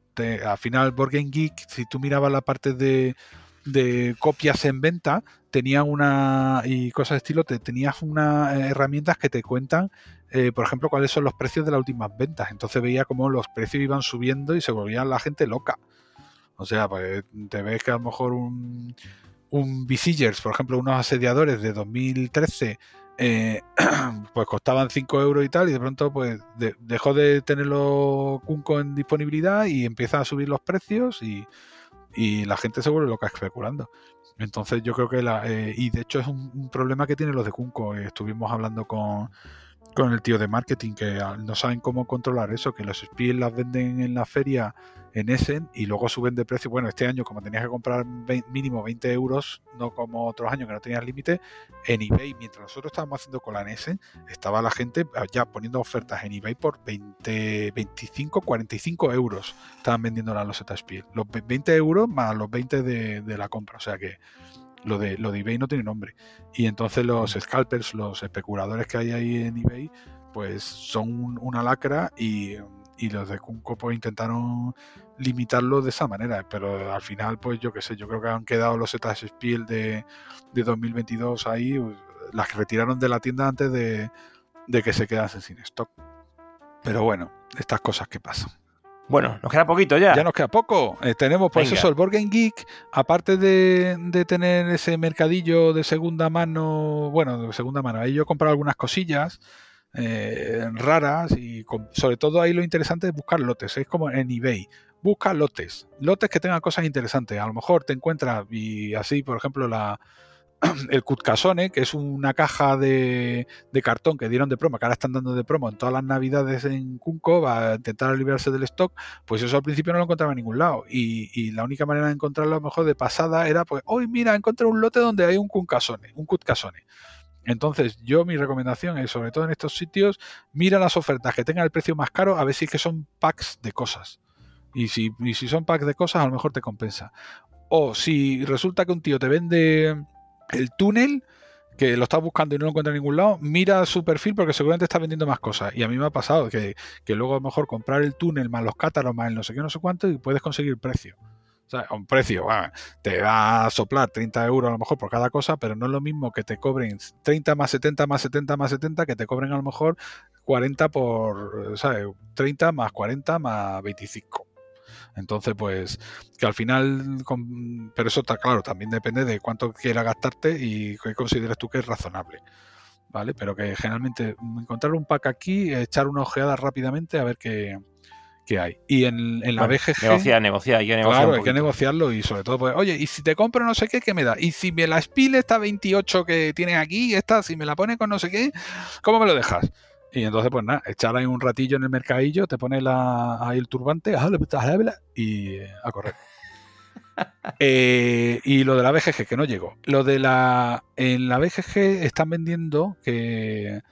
al final, Board Geek, si tú mirabas la parte de, de copias en venta, tenían una y cosas de estilo, te, tenías unas herramientas que te cuentan, eh, por ejemplo, cuáles son los precios de las últimas ventas. Entonces veía cómo los precios iban subiendo y se volvían la gente loca. O sea, pues te ves que a lo mejor un, un Besiegers, por ejemplo, unos asediadores de 2013, eh, pues costaban 5 euros y tal, y de pronto pues dejó de tenerlo Kunko en disponibilidad y empieza a subir los precios y y la gente se vuelve loca especulando. Entonces yo creo que la... Eh, y de hecho es un, problema que tienen los de Kunko. Estuvimos hablando con, con el tío de marketing que no saben cómo controlar eso, que los spies las venden en la feria en Essen y luego suben de precio. Bueno, este año como tenías que comprar mínimo 20 euros, no como otros años que no tenías límite, en eBay, mientras nosotros estábamos haciendo con la en Essen, estaba la gente ya poniendo ofertas en eBay por 20, 25, 45 euros. Estaban vendiendo la loseta Spiel. Los 20 euros más los 20 de, de la compra. O sea que lo de, lo de eBay no tiene nombre. Y entonces los scalpers, los especuladores que hay ahí en eBay, pues son una lacra y, los de Kunko pues intentaron limitarlo de esa manera. Pero al final, pues yo qué sé, yo creo que han quedado los Zetas Spiel de, de 2022 ahí, las que retiraron de la tienda antes de, de que se quedasen sin stock. Pero bueno, estas cosas que pasan. Bueno, nos queda poquito ya. Ya nos queda poco. Eh, tenemos pues eso, el Board Geek, aparte de, tener ese mercadillo de segunda mano, bueno, de segunda mano, ahí yo he comprado algunas cosillas eh, raras y sobre todo ahí lo interesante es buscar lotes, es como en eBay. Busca lotes, lotes que tengan cosas interesantes. A lo mejor te encuentras, y así, por ejemplo, la, el Cutkasone, que es una caja de, cartón que dieron de promo, que ahora están dando de promo en todas las navidades en Kunko, va a intentar librarse del stock, pues eso al principio no lo encontraba en ningún lado. Y, la única manera de encontrarlo a lo mejor de pasada era, pues, hoy mira, encontré un lote donde hay un Kutkasone, un Kutkasone. Entonces, yo mi recomendación es, sobre todo en estos sitios, mira las ofertas que tengan el precio más caro, a ver si es que son packs de cosas. Y si, y si son packs de cosas, a lo mejor te compensa. O si resulta que un tío te vende el túnel que lo estás buscando y no lo encuentras en ningún lado, mira su perfil porque seguramente está vendiendo más cosas. Y a mí me ha pasado que, luego a lo mejor comprar el túnel más los cátaros más el no sé qué, no sé cuánto y puedes conseguir precio. O sea, un precio, te va a soplar 30 euros a lo mejor por cada cosa, pero no es lo mismo que te cobren 30 más 70 más 70 más 70 que te cobren a lo mejor 40 por, ¿sabes? 30 más 40 más 25. Entonces, pues, que al final, pero eso está claro, también depende de cuánto quieras gastarte y qué consideres tú que es razonable. ¿Vale? Pero que generalmente encontrar un pack aquí, echar una ojeada rápidamente a ver qué, hay. Y en, la BGG. Negociar, negociar, hay que negociar. Claro, hay que negociarlo y sobre todo, pues, oye, y si te compro no sé qué, ¿qué me da? Y si me la spile esta 28 que tienes aquí, esta, si me la pone con no sé qué, ¿cómo me lo dejas? Y entonces, pues nada, echar ahí un ratillo en el mercadillo, te pones la, ahí el turbante y a correr. Eh, y lo de la BGG, que no llegó. Lo de la. En la BGG están vendiendo que.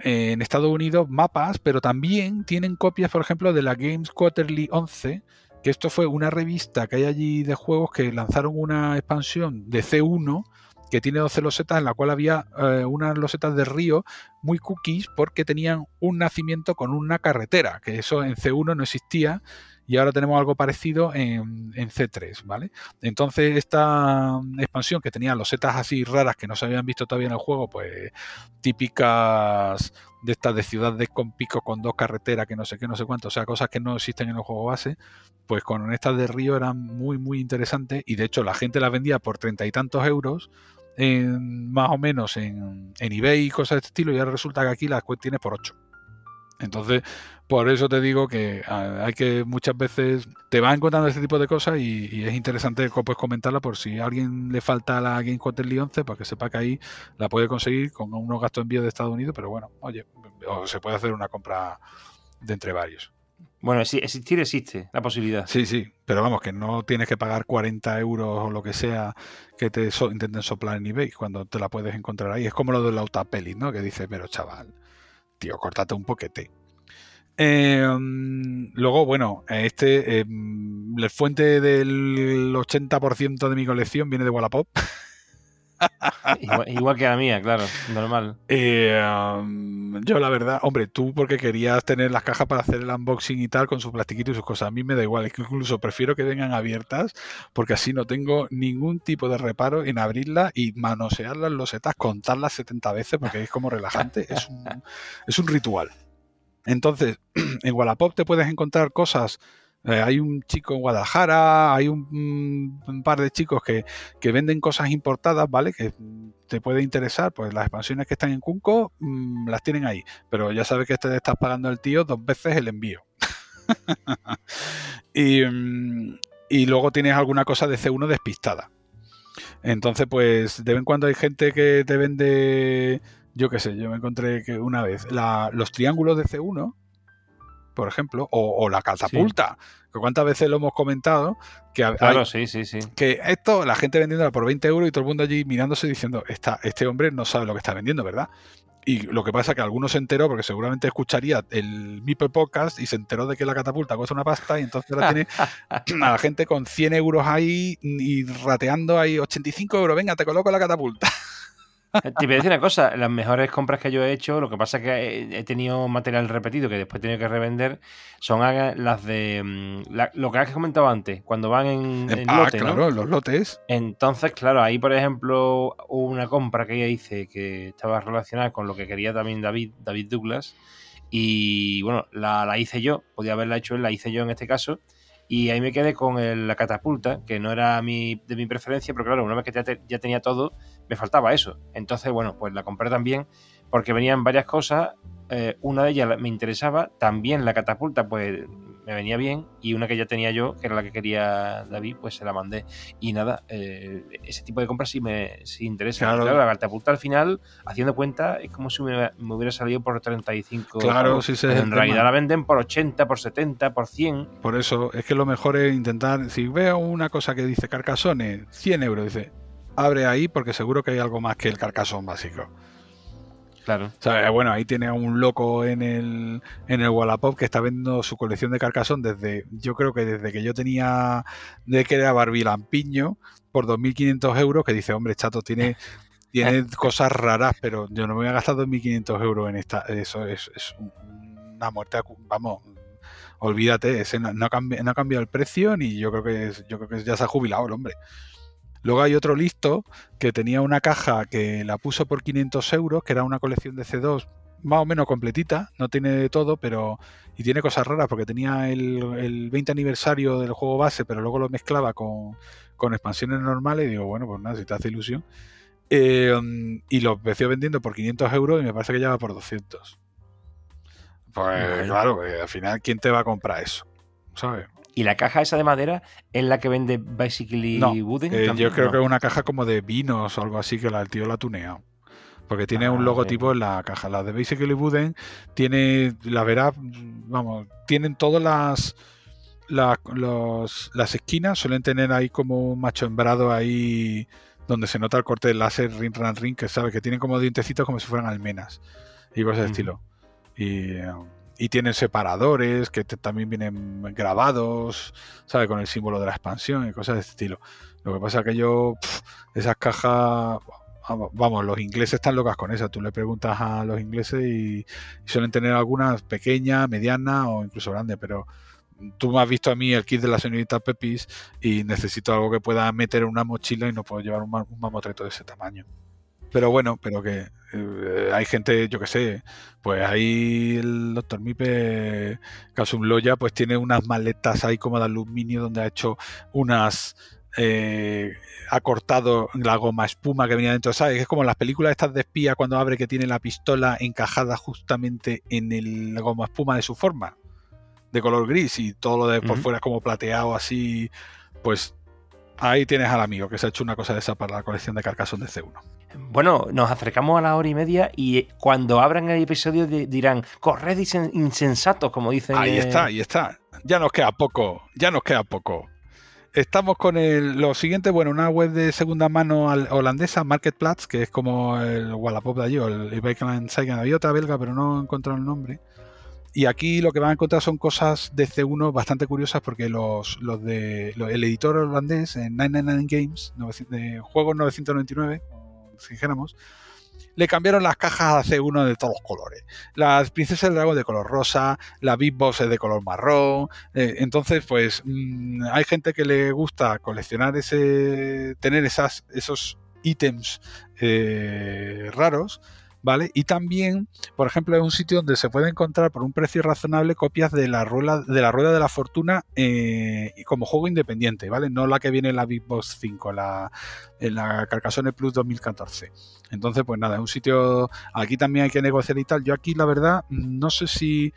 En Estados Unidos mapas, pero también tienen copias, por ejemplo, de la Games Quarterly 11, que esto fue una revista que hay allí de juegos que lanzaron una expansión de C1 que tiene 12 losetas en la cual había eh, unas losetas de río muy cookies porque tenían un nacimiento con una carretera, que eso en C1 no existía y ahora tenemos algo parecido en, C3, ¿vale? Entonces esta expansión que tenía losetas así raras que no se habían visto todavía en el juego, pues típicas de estas de ciudades con pico, con dos carreteras, que no sé qué, no sé cuánto, o sea, cosas que no existen en el juego base, pues con estas de río eran muy, muy interesantes y de hecho la gente las vendía por treinta y tantos euros en, más o menos en, en eBay y cosas de este estilo, y ahora resulta que aquí las tienes por 8. Entonces, por eso te digo que hay que muchas veces te vas encontrando este tipo de cosas y, es interesante pues, comentarla por si a alguien le falta la Game Quarterly 11, para que sepa que ahí la puede conseguir con unos gastos de envío de Estados Unidos, pero bueno, oye, o se puede hacer una compra de entre varios. Bueno, existir existe la posibilidad. Sí, sí, pero vamos, que no tienes que pagar 40 euros o lo que sea que te intenten soplar en eBay cuando te la puedes encontrar ahí. Es como lo del Autapeli, ¿no? Que dice, pero chaval, tío, córtate un poquete. Em, luego, bueno, este, em, la fuente del 80% de mi colección viene de Wallapop. igual, que la mía, claro, normal. Eh, em, yo la verdad, hombre, tú porque querías tener las cajas para hacer el unboxing y tal con su plastiquito y sus cosas. A mí me da igual, que incluso prefiero que vengan abiertas porque así no tengo ningún tipo de reparo en abrirlas y manosearlas los setas, contarlas 70 veces porque es como relajante, es es un ritual. Entonces, en Wallapop te puedes encontrar cosas. Eh, hay un chico en Guadalajara, hay un, par de chicos que, venden cosas importadas, ¿vale? Que te puede interesar, pues las expansiones que están en Kunko mm, las tienen ahí. Pero ya sabes que te estás pagando al tío dos veces el envío. y, mm, y luego tienes alguna cosa de C1 despistada. Entonces, pues de vez en cuando hay gente que te vende yo qué sé, yo me encontré que una vez los triángulos de C1, por ejemplo, o, la catapulta, que cuántas veces lo hemos comentado, que, claro, sí, sí, sí. que esto, la gente vendiéndola por 20 euros y todo el mundo allí mirándose diciendo, este hombre no sabe lo que está vendiendo, ¿verdad? Y lo que pasa es que algunos se enteró, porque seguramente escucharía el Meeple Podcast y se enteró de que la catapulta cuesta una pasta y entonces la tiene a la gente con 100 euros ahí y rateando ahí 85 euros, venga, te coloco la catapulta. Te voy a decir una cosa, las mejores compras que yo he hecho, lo que pasa es que he tenido material repetido que después he tenido que revender, son las de mm, lo que has comentado antes, cuando van en, en ah, claro, los lotes. Entonces, claro, ahí por ejemplo hubo una compra que ella hice que estaba relacionada con lo que quería también David, David Douglas, y bueno, la, la hice yo, podía haberla hecho él, la hice yo en este caso, y ahí me quedé con la catapulta, que no era mi, de mi preferencia, pero claro, una vez que ya, tenía todo, me faltaba eso. Entonces, bueno, pues la compré también porque venían varias cosas. Eh, una de ellas me interesaba, también la catapulta, pues me venía bien y una que ya tenía yo, que era la que quería David, pues se la mandé. Y nada, eh, ese tipo de compras sí me interesa. Claro. la catapulta al final, haciendo cuenta, es como si me, hubiera salido por 35. Claro, sí, sí. En realidad la venden por 80, por 70, por 100. Por eso, es que lo mejor es intentar, si veo una cosa que dice Carcassonne, 100 euros, dice, abre ahí porque seguro que hay algo más que el Carcassonne básico. Claro. bueno, ahí tiene a un loco en el, en el Wallapop que está vendiendo su colección de Carcassonne desde, yo creo que desde que yo tenía, de que era Barbie Lampiño, por 2.500 euros, que dice, hombre, chato, tiene, tiene cosas raras, pero yo no me voy a gastar 2.500 euros en esta. Eso es, una muerte, vamos, olvídate, ese no, ha cambiado, no, ha cambiado, el precio ni yo creo que yo creo que ya se ha jubilado el hombre. Luego hay otro listo que tenía una caja que la puso por 500 euros, que era una colección de C2 más o menos completita, no tiene todo, pero y tiene cosas raras porque tenía el, 20 aniversario del juego base, pero luego lo mezclaba con, expansiones normales y digo, bueno, pues nada, si te hace ilusión. Eh, y lo empezó vendiendo por 500 euros y me parece que ya va por 200. Pues claro, al final, ¿quién te va a comprar eso? ¿Sabes? ¿Y la caja esa de madera es la que vende Basically Wooden? Eh, yo creo que es una caja como de vinos o algo así que la, el tío la ha tuneado. Porque tiene ah, un logotipo en la caja. La de Basically Wooden tiene, la verás, vamos, tienen todas las, las esquinas, suelen tener ahí como un macho hembrado ahí donde se nota el corte de láser ring ring ring, que sabe que tienen como dientecitos como si fueran almenas y cosas de estilo. Y um, y tienen separadores que también vienen grabados, ¿sabes? Con el símbolo de la expansión y cosas de este estilo. Lo que pasa es que yo, esas cajas, vamos, los ingleses están locas con esas. Tú le preguntas a los ingleses y, suelen tener algunas pequeñas, medianas o incluso grandes, pero tú me has visto a mí el kit de la señorita Pepis y necesito algo que pueda meter en una mochila y no puedo llevar un, un mamotreto de ese tamaño. Pero bueno, pero que eh, hay gente, yo que sé, pues ahí el doctor Mipe Loya pues tiene unas maletas ahí como de aluminio donde ha hecho unas eh, ha cortado la goma espuma que venía dentro, ¿sabes? Es como las películas estas de espía cuando abre que tiene la pistola encajada justamente en el la goma espuma de su forma, de color gris y todo lo de por fuera es como plateado así, pues ahí tienes al amigo que se ha hecho una cosa de esa para la colección de Carcassonne de C1. Bueno, nos acercamos a la hora y media y cuando abran el episodio di- dirán, corred insen- insensatos, como dicen. Ahí eh, está, ahí está. Ya nos queda poco, ya nos queda poco. Estamos con el, lo siguiente, bueno, una web de segunda mano holandesa, Marketplaats, que es como el Wallapop de allí, o el eBay Kleinanzeigen. Había otra belga, pero no he encontrado el nombre. Y aquí lo que van a encontrar son cosas de C1 bastante curiosas porque los, los de el editor holandés, en 999 Games, 900 de Juegos 999, como si dijéramos, le cambiaron las cajas a C1 de todos los colores. Las princesas del dragón de color rosa, la Big Boss es de color marrón. eh, entonces, pues mm, hay gente que le gusta coleccionar ese. tener esas, esos ítems eh, raros. ¿Vale? Y también, por ejemplo, es un sitio donde se puede encontrar por un precio razonable copias de la rueda de la, rueda de la fortuna eh, como juego independiente, ¿vale? No la que viene en la Big Boss 5, la, en la Carcassonne Plus 2014. Entonces, pues nada, es un sitio. Aquí también hay que negociar y tal. Yo aquí, la verdad, no sé si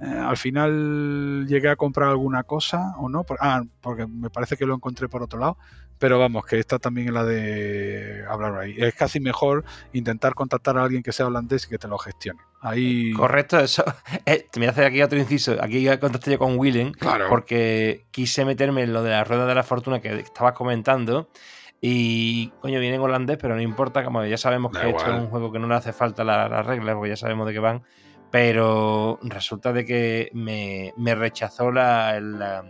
eh, al final llegué a comprar alguna cosa o no. Por- ah, porque me parece que lo encontré por otro lado. Pero vamos, que esta también es la de hablar ahí. Es casi mejor intentar contactar a alguien que sea holandés y que te lo gestione. Ahí. Correcto, eso. Eh, te voy a hacer aquí otro inciso. Aquí contacté yo con Willem Claro. porque quise meterme en lo de la rueda de la fortuna que estabas comentando. Y, coño, viene en holandés, pero no importa, como ya sabemos Da que esto es un juego que no le hace falta la- las reglas, porque ya sabemos de qué van. Pero resulta de que me, rechazó la,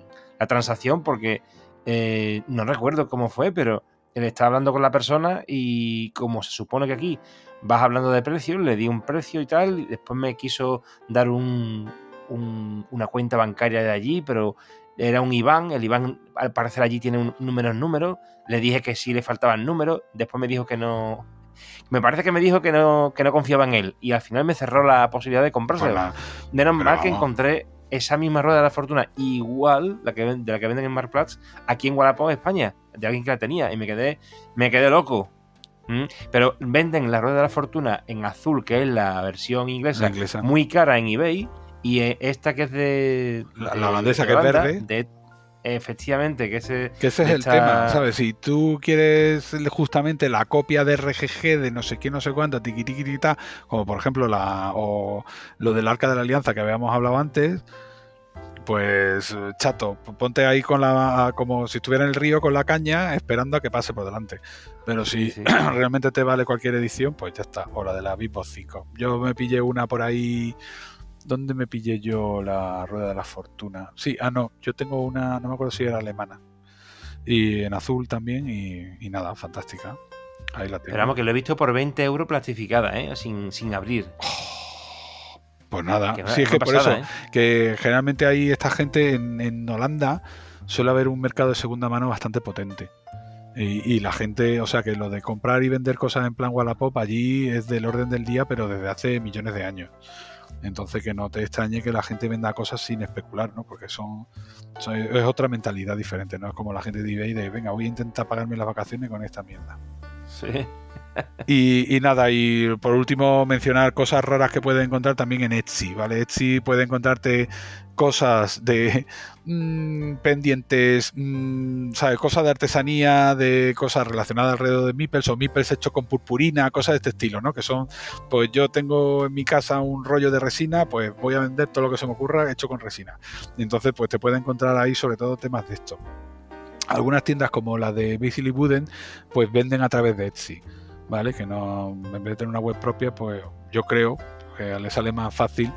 transacción porque eh, no recuerdo cómo fue, pero él estaba hablando con la persona y como se supone que aquí vas hablando de precios, le di un precio y tal, y después me quiso dar un, un- una cuenta bancaria de allí, pero era un IBAN, el IBAN al parecer allí tiene un número en número, le dije que sí le faltaban números, después me dijo que no... Me parece que me dijo que no, que no confiaba en él y al final me cerró la posibilidad de comprárselo. Menos mal que encontré esa misma rueda de la fortuna igual la que de la que venden en Marplatz aquí en Wallapop España de alguien que la tenía y me quedé me quedé loco ¿Mm? pero venden la rueda de la fortuna en azul que es la versión inglesa, La inglesa. muy cara en eBay y eh, esta que es de La- de- la holandesa de que es Holanda, verde. de- efectivamente que ese Que ese es el tema, ¿sabes? Si tú quieres justamente la copia de RGG de no sé qué, no sé cuánto, tiqui tiqui tiqui, ta, como por ejemplo la o lo del Arca de la Alianza que habíamos hablado antes, pues chato, ponte ahí con la como si estuviera en el río con la caña esperando a que pase por delante. Pero si Sí, sí. realmente te vale cualquier edición, pues ya está, o la de la Big Boss 5. Yo me pillé una por ahí ¿Dónde me pillé yo la rueda de la fortuna? Sí, ah, no, yo tengo una, no me acuerdo si era alemana. Y en azul también, y, y nada, fantástica. Ahí la tengo. pero vamos que lo he visto por 20 euros plastificada ¿eh? sin, sin abrir Pues nada, Que sí, es que por eso, ¿eh? que generalmente hay esta gente en, en Holanda, suele haber un mercado de segunda mano bastante potente. Y, y la gente, o sea que lo de comprar y vender cosas en plan Wallapop allí es del orden del día, pero desde hace millones de años. Entonces que no te extrañe que la gente venda cosas sin especular, ¿no? Porque son, son- es otra mentalidad diferente, ¿no? Es como la gente de eBay de, venga, voy a intentar pagarme las vacaciones con esta mierda. sí Y, nada, y por último mencionar cosas raras que puedes encontrar también en Etsy, ¿vale? Etsy puede encontrarte cosas de mm, pendientes, mm, ¿sabes? Cosas de artesanía, de cosas relacionadas alrededor de Mipels o Mipels hecho con purpurina, cosas de este estilo, ¿no? Que son, pues yo tengo en mi casa un rollo de resina, pues voy a vender todo lo que se me ocurra hecho con resina. Entonces, pues te puede encontrar ahí sobre todo temas de esto. Algunas tiendas como la de Basically Wooden, pues venden a través de Etsy. ¿Vale? Que no, en vez de tener una web propia, pues yo creo que le sale más fácil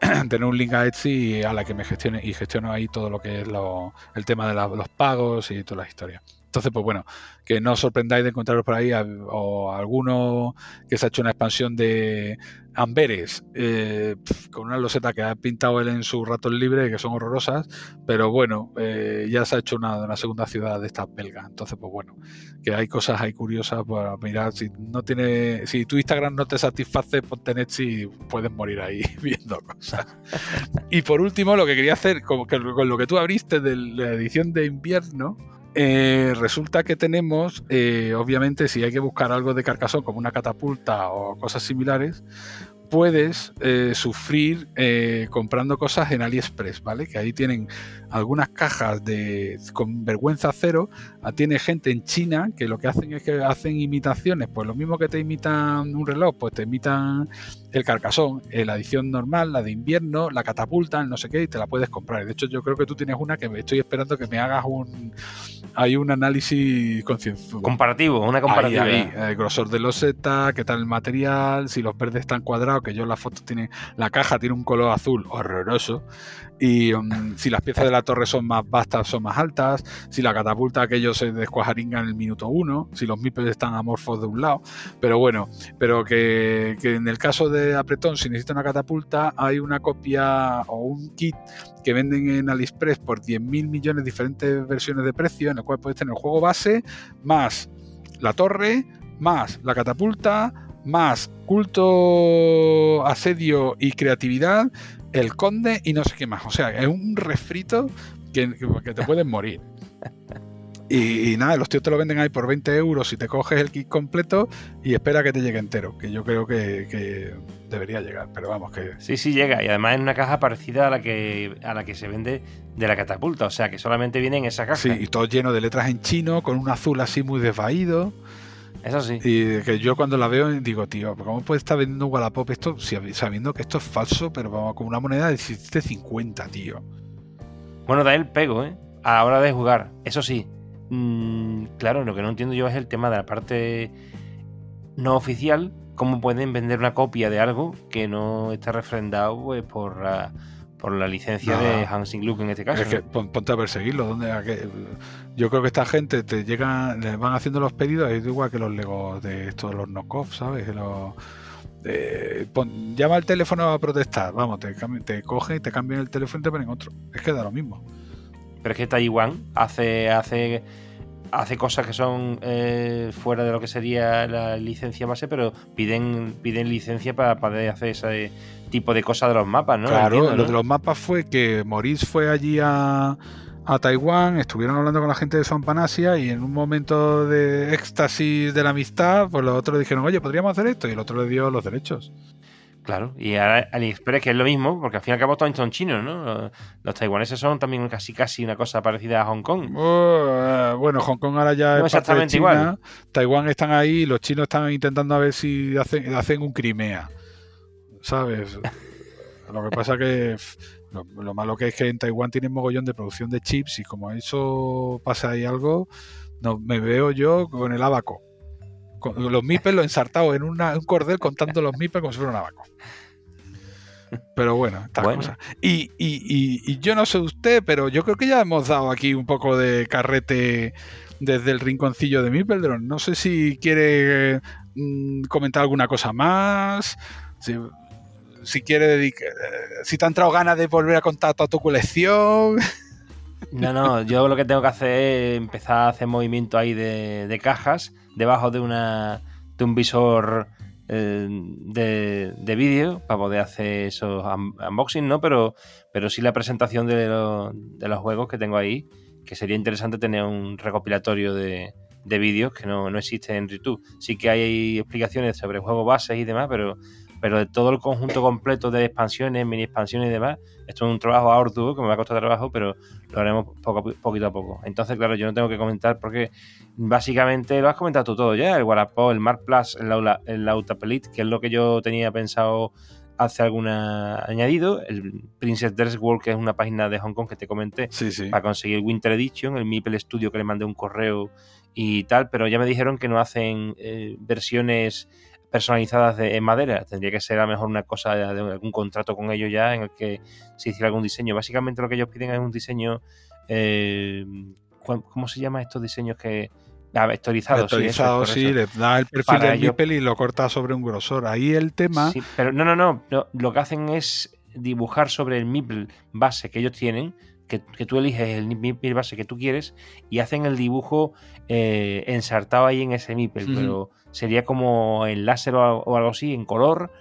tener un link a Etsy y a la que me gestione y gestiono ahí todo lo que es lo- el tema de los pagos y todas las historias. Entonces, pues bueno, que no os sorprendáis de encontraros por ahí o alguno que se ha hecho una expansión de Amberes eh, con una loseta que ha pintado él en su ratón libre, que son horrorosas, pero bueno, eh, ya se ha hecho una, una segunda ciudad de estas belgas. Entonces, pues bueno, que hay cosas ahí curiosas para mirar. Si no tiene, si tu Instagram no te satisface, ponte en Etsy y puedes morir ahí viendo cosas. y por último, lo que quería hacer, que con lo que tú abriste de la edición de invierno, eh, resulta que tenemos, eh, obviamente, si hay que buscar algo de carcasón como una catapulta o cosas similares, puedes eh, sufrir comprando cosas en AliExpress, ¿vale? Que ahí tienen algunas cajas de con vergüenza cero. Ah, tiene gente en China que lo que hacen es que hacen imitaciones, pues lo mismo que te imitan un reloj, pues te imitan el carcasón, eh, la edición normal, la de invierno, la catapulta, no sé qué, y te la puedes comprar. De hecho, yo creo que tú tienes una que me estoy esperando que me hagas un hay un análisis comparativo, una comparativa. el grosor de los loseta, qué tal el material, si los verdes están cuadrados, que yo la foto tiene la caja tiene un color azul horroroso y um, si las piezas de la torre son más vastas son más altas, si la catapulta aquello se descuajaringa en el minuto uno, si los mipels están amorfos de un lado, pero bueno, pero que, en el caso de apretón si necesita una catapulta hay una copia o un kit que venden en AliExpress por 10.000 millones de diferentes versiones de precio en el cual puedes tener el juego base más la torre más la catapulta más culto, asedio y creatividad, el conde y no sé qué más. O sea, es un refrito que, te puedes morir. Y, nada, los tíos te lo venden ahí por 20 euros si te coges el kit completo y espera que te llegue entero, que yo creo que, debería llegar, pero vamos que... Sí, sí llega, y además en una caja parecida a la que a la que se vende de la catapulta, o sea que solamente viene en esa caja. Sí, y todo lleno de letras en chino, con un azul así muy desvaído. Eso sí. Y que yo cuando la veo digo, tío, ¿cómo puede estar vendiendo Wallapop esto sabiendo que esto es falso, pero vamos, con una moneda de 17.50, tío? Bueno, da el pego, ¿eh? A la hora de jugar. Eso sí. Mm, claro, lo que no entiendo yo es el tema de la parte no oficial. ¿Cómo pueden vender una copia de algo que no está refrendado pues, por la por la licencia de Hansing Luke en este caso. Es que ponte a perseguirlo. ¿dónde, Yo creo que esta gente te llega, les van haciendo los pedidos, es igual que los Legos de estos, los knockoffs, ¿sabes? Los, llama al teléfono a protestar, vamos, te, te cogen y te cambian el teléfono y te ponen otro. Es que da lo mismo. Pero es que Taiwán hace, hace, hace cosas que son eh, fuera de lo que sería la licencia base, pero piden, piden licencia para poder hacer ese tipo de cosas de los mapas, ¿no? Claro, lo de los mapas fue que Maurice fue allí a, a Taiwán, estuvieron hablando con la gente de Son Panasia y en un momento de éxtasis de la amistad, pues los otros dijeron, oye, podríamos hacer esto, y el otro le dio los derechos. Claro, y ahora AliExpress, que es lo mismo, porque al fin y al cabo todos son chinos, ¿no? Los, taiwaneses son también casi casi una cosa parecida a Hong Kong. Oh, bueno, Hong Kong ahora ya es exactamente igual. Taiwán están ahí, los chinos están intentando a ver si hacen, hacen un Crimea. ¿sabes? Lo que pasa que lo, malo que es que en Taiwán tienen mogollón de producción de chips y como eso pasa ahí algo, no, me veo yo con el abaco. Con los mipes lo ensartado en un cordel contando los mipes como si fuera un abaco. Pero bueno, estas cosas. Y, y, yo no sé usted, pero yo creo que ya hemos dado aquí un poco de carrete desde el rinconcillo de Mipeldron. No sé si quiere mm, comentar alguna cosa más. Si, si quiere dedicar, si te han entrado ganas de volver a contar toda tu colección. No, no, yo lo que tengo que hacer es empezar a hacer movimiento ahí de, cajas debajo de una de un visor eh, de, vídeo para poder hacer esos unboxing, ¿no? Pero, pero sí la presentación de, de, los juegos que tengo ahí, que sería interesante tener un recopilatorio de, de vídeos que no, no existen en YouTube. Sí que hay explicaciones sobre juegos bases y demás, pero pero de todo el conjunto completo de expansiones, mini expansiones y demás, esto es un trabajo arduo que me va a costar trabajo, pero lo haremos poco, poquito a poco. Entonces, claro, yo no tengo que comentar porque básicamente lo has comentado tú todo ya, el Wallapop, el Mark Plus, el, Aula, el que es lo que yo tenía pensado hace alguna añadido, el Princess Dress World, que es una página de Hong Kong que te comenté, para conseguir Winter Edition, el Meeple Studio que le mandé un correo y tal, pero ya me dijeron que no hacen eh, versiones personalizadas de, en madera. Tendría que ser a lo mejor una cosa de, algún contrato con ellos ya en el que se hiciera algún diseño. Básicamente lo que ellos piden es un diseño. Eh, ¿Cómo se llama estos diseños que.? Ah, vectorizado, vectorizado sí, le da el perfil del Mipel y lo corta sobre un grosor. Ahí el tema. pero no, no, no, Lo que hacen es dibujar sobre el Mipel base que ellos tienen. Que, tú eliges el Mipel base que tú quieres y hacen el dibujo eh, ensartado ahí en ese Mipel, pero sería como el láser o, algo así, en color,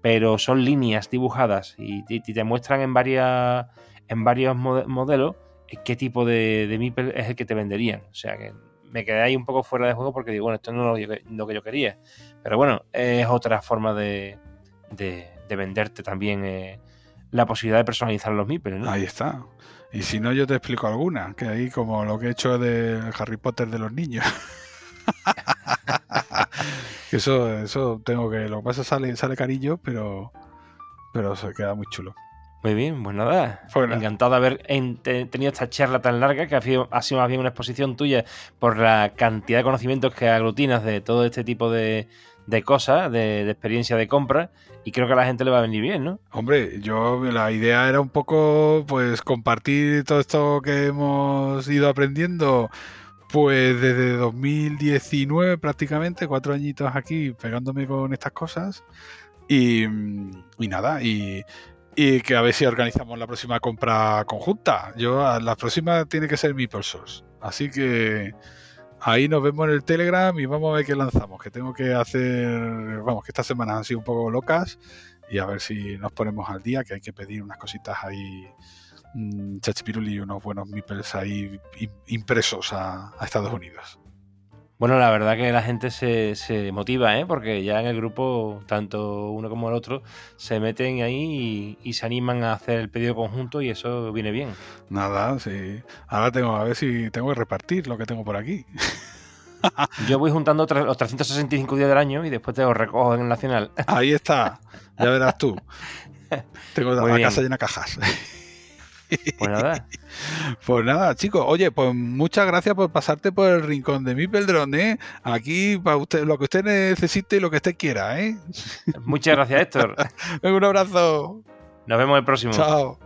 pero son líneas dibujadas y, te muestran en, varias, en varios modelos qué tipo de, de es el que te venderían. O sea que me quedé ahí un poco fuera de juego porque digo, bueno, esto no es lo, que yo quería. Pero bueno, es otra forma de, de, venderte también eh, la posibilidad de personalizar los Mipel. Ahí está. Y si no, yo te explico alguna, que ahí como lo que he hecho de Harry Potter de los niños. eso, eso tengo que. Lo que pasa sale, sale carillo, pero, pero se queda muy chulo. Muy bien, pues nada. Encantado de haber tenido esta charla tan larga, que ha sido, ha sido más bien una exposición tuya por la cantidad de conocimientos que aglutinas de todo este tipo de, cosas, de, experiencia de compra, y creo que a la gente le va a venir bien, ¿no? Hombre, yo la idea era un poco pues compartir todo esto que hemos ido aprendiendo pues desde 2019 prácticamente, cuatro añitos aquí pegándome con estas cosas. Y, nada, y, y, que a ver si organizamos la próxima compra conjunta. Yo, la próxima tiene que ser mi Source. Así que ahí nos vemos en el Telegram y vamos a ver qué lanzamos. Que tengo que hacer, vamos, que estas semanas han sido un poco locas y a ver si nos ponemos al día, que hay que pedir unas cositas ahí chachipiruli y unos buenos meeples ahí impresos a, Estados Unidos. Bueno, la verdad que la gente se, motiva, ¿eh? porque ya en el grupo, tanto uno como el otro, se meten ahí y, se animan a hacer el pedido conjunto y eso viene bien. Nada, sí. Ahora tengo a ver si tengo que repartir lo que tengo por aquí. Yo voy juntando los 365 días del año y después te los recojo en el Nacional. Ahí está, ya verás tú. Tengo la casa llena de cajas. Pues nada. Pues nada, chicos. Oye, pues muchas gracias por pasarte por el rincón de mi Peldrón, ¿eh? Aquí para usted, lo que usted necesite y lo que usted quiera, ¿eh? Muchas gracias, Héctor. Un abrazo. Nos vemos el próximo. Chao.